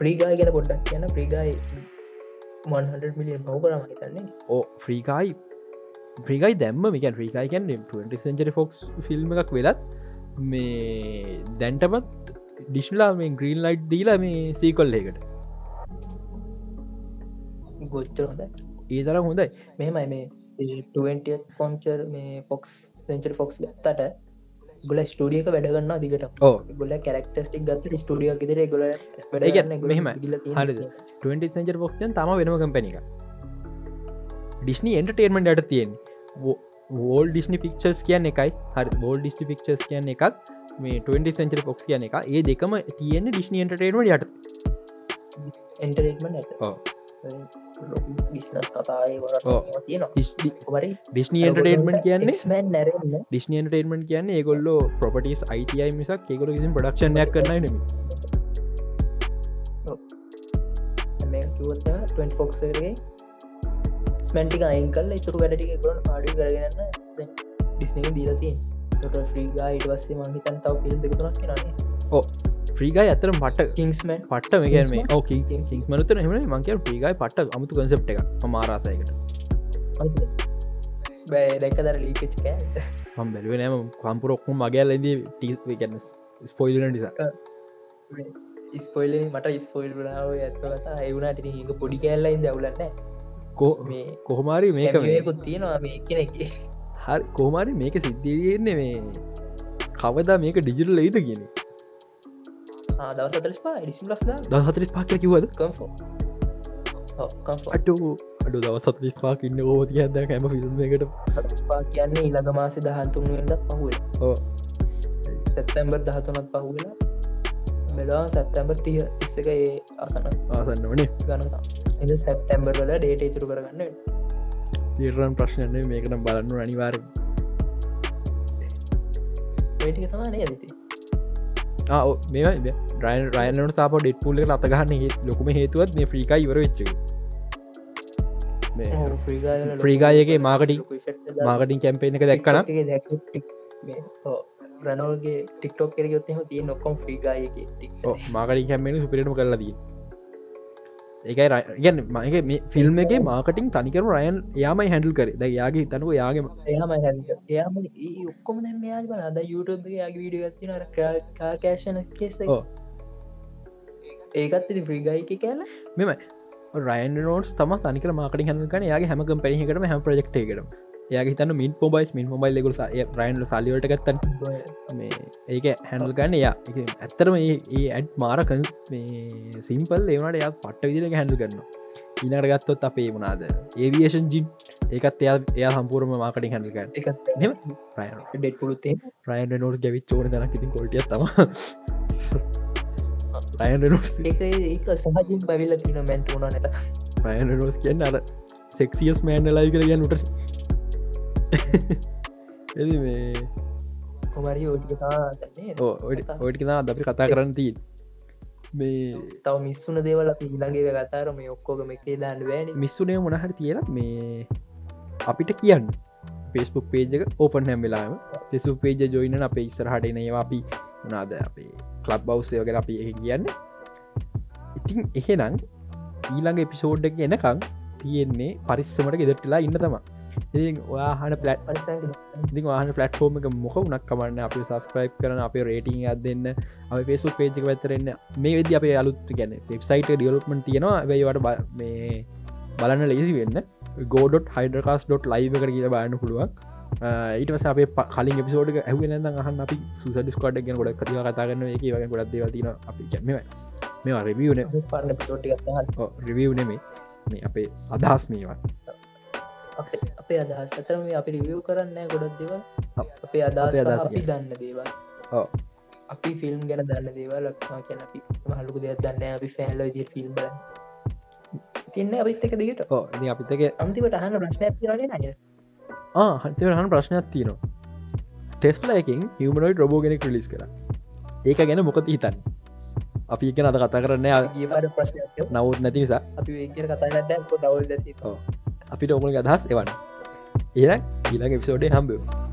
ප්‍රීගා ගෙන පොඩ්ඩක් කියන ප්‍රීගයි 100 මිලියන් පව් කරම හිතන්නේ. ඕ ෆ්‍රීකායි ප්‍රිකයි දැම්ම මිකන් ්‍රීකායි කැන් 20 සෙන්චරි ෆොක්ස් ෆිල්ම් එකක් වෙලත් මේ දැන්ටමත් ඩිශ්ලා මේ ග්‍රීන් ලයිට් දීලා මේ සීකොල් එකට ගොච්චර හොඳ ඒ තර හොඳයි. මෙමයි මේ ෆොන්චර් මේ ෆොක්ස් සෙන්චර් ෆොක්ස් ගත්තට ගොල ස්ටඩියක වැඩගන්න දිගට ගොල කරක්ටස්ටික් ගත්ත ස්ටඩිය ෙර ගොල මෙහම හරි සෙන්චර් ෆොක්ෂන් තම වෙනම කම්පැනික ඩිස්නි එන්ටර්ටේන්මට අට තියෙන් වෝල් ඩිස්නි පික්චස් කියන්න එකයි. හරි බෝල් ඩිස්ටි පික්චස් කියන්න එකත් මේ 20 සෙන්චර පොක්ස් කියන එක ඒ දෙකම තියෙන ඩිස්නි එන්ටර්ටේන්ට යට. එන්ටරේටමට ඇත බිස්නස් කතාය ඩිස්නි එන්ටර්ටේන්මට කියන්නේ? නැරන්න ඩිස්නි එන්ටර්ටේන්මට කියන්නේ ඒගොල්ලෝ ප්‍රපටිස් අයිටයි මිසක් ඒගොල කිසි ප්‍රඩක්ෂණයක් කරන්න නෙම ෆොක්ගේ ස්මැන්ටික අයින් කල්ල ඉතුරු වැඩටික ගොන පාඩි කරගන්න ඩිස්නක දීලතින් ්‍රීගා ඉට වස්සේ මහිතන් තව පිල් දෙකතුනක් කරන්නේ ඕ ්‍රීගයි ඇතරම් පට කිංස්මන් පට මේ ඕක සිංස්මනත හම මංක ්‍රීගයි පට අමුතු කන්සප් එක මාරසයකට දැක දර ලීකච් කෑ ම බැලුව නෑම කම්පුරොක්කු මගේල් ඇද ටීගන්න ස්පොයිල නිසා. ස්පොයිල මට ස්පොයිල් නාව ඇත්වලතා එවුණට ඒක පොඩි කෑල්ලයින් දවලන්න කෝ මේ කොහොමාරි මේක මේකුත් තියෙනවා මේ කෙනෙක් හරි කෝමාරි මේක සිද්ධියන්නේ මේ කවදා මේක ඩිජිටල් ලයිද කියන දවසතලස් පා ඩිසි ලස් දහතරිස් පාක කිවද කම්ෆෝ අඩු අඩු දවසතලිස් පාක ඉන්න ඕති ඇද හැම ෆිල්ම් එකට පා කියන්නේ ඉළඟ මාස දහන්තුන් වෙද පහුව සැත්තැම්බර් දහතුනත් පහුවෙලා මෙලා සැත්තැම්බර් තිය තිස්සක ඒ අසන ආසන්න වනේ ගන එද සැත්තැම්බර් වල ඩේට ඉතුරු කරගන්න තීරන් ප්‍රශ්නය මේකනම් බලන්න අනිවාර ඒටික සමානය ඇති මේ රයින් රයනට සාප ඩෙට් පුල්ල අතගහන්න ලොකුම හේතුවත් මේ ්‍රීකා ඉවර වෙච්ච ්‍රීගායගේ මාකටි මාකටින් කැම්පේන එක දැක්කන රනෝල්ගේ ටික්ටෝක් කරගොත්තම තිය නොකොම් ්‍රීගායගේ මාකටින් කැම්පේන සුපිරම කරලදී ඒකයි ගැන මගේ ෆිල්ම් එක මාකටින් තනිකර රයන් යාමයි හැඩල් කර. ද යාගේ තනක යාගේම එයාම ඔක්කොම මෙයා බන අද යුටබ යාගේ වීඩිය කාකෑශන කෙස ඒකත් ඉති ්‍රීගයික කෑල මෙම රයන් නෝටස් තම තනික මාකට හකන යාගේ හැමකම් පැහිකටම හැම ප්‍රජෙක්්ේකරම යාගේ තන්න මින් පොබයිස් මින් මොබයිල් ලෙකුල රයින්ල සලිවට ගත්තන්. මේ ඒක හැඩල් ගන්න යා ඇත්තරම ඒ ඇඩ් මාරක සිම්පල් ඒවනට යා පට්ට විදිල හැඩු කරන්න ඉනට ගත්තොත් අපේ වුණාද ඒවියේෂන් ජිම් ඒකත් එයා එයා සම්පූර්ම මාකටින් හැඩල්ගන්න එකත් ඩෙට් පුලුත්තේ රයින් නෝට ගැවිත් චෝන දනක් ඉතින් කොටිය තම ඒක සහජින් බවිල තින මැන්ට වුණ නැත රයන් රනෝස් කියන්න අර සෙක්සිියස් මෑන්ඩ ලයි කර ගැන (laughs) එදි මේ කොමරි ඕටිකතා ඔටිකනා අපි කතා කරන්න තිී මේ තව මිස්සුන දේවල අපි ඉළඟේ කතාර මේ ඔක්කෝගම එකේ දාන්න වැෑනි මිස්සුනේ මොනහට කියලා මේ අපිට කියන්න. පෙස්බුක් පේජක ඕපන් හැම් වෙලාම පෙසු පේජ ජොයින අපේ ඉස්සරහට එනවා අපි වනාද අපේ කලබ් බෞස්සය වගේ අපි එහ කියන්න. ඉතින් එහෙනම් ඊළඟ එපිසෝඩ්ඩ එනකං තියෙන්නේ පරිස්සමට ගෙදටලා ඉන්න තම ඉ ඔයාහන පලට් ඉදි වාහන පලට්ෆෝර්ම එක මොක උනක් කමන්න අපි සස්ක්‍රයිප් කරන අප රේටිං අත් දෙන්න අප පේසු පේජික පැතරන්න මේ වෙදි අපේ අලුත් ගැන වෙබ්සයිට ඩියලොප්මට තියෙනවා. ඇබයිවට මේ බලන්න ලෙසි වෙන්න. ගෝඩොට හයිඩකාස්.ඩොට් ලයිව කර කියල බාන්න පුළුවන් ඊට අපේ කලින් පිසෝඩ ඇහුවෙන අහන්න අපි සුසඩිස්කඩ ගෙන ගොඩ කතිව කතාගන්න එක වගේ ගොඩක් දේවතින අපි. ගැම මේ රවියන පරණ පිසෝටි රිවිය් නෙමේ මේ අපේ අදහස් මේවා අපේ අදහස්. අතරම අපි රිවියව් කරන්න ගොඩක් දේව අපේ අදහස් අපි දන්න දේවල්. අපි ෆිල්ම් ගැන දන්න දේවල් ලක්වා කියන අපි හලුක දෙයක් දන්න අපි ෆෑල්ල දී ෆිල්ම් බල තින්න අපිත් එක දිගට. අපිතක අන්තිවට අහන්න ප්‍රශ්නයක් තිරන නය හන්තිව හන් ප්‍රශ්නයක් තියනවා. ටෙස්ලා එකින් හිමනොයි රොබෝ ගෙනෙක් ලිස් කර ඒක ගැන මොකද හිතන්න? අපි එක අද කතා කරන්න නවත් නැති නිසා. අපි කතා ඩවල් අපිට ඔමල අදහස් එවන්න. ඒන ඊළඟ එපිසෝඩේ හම්බව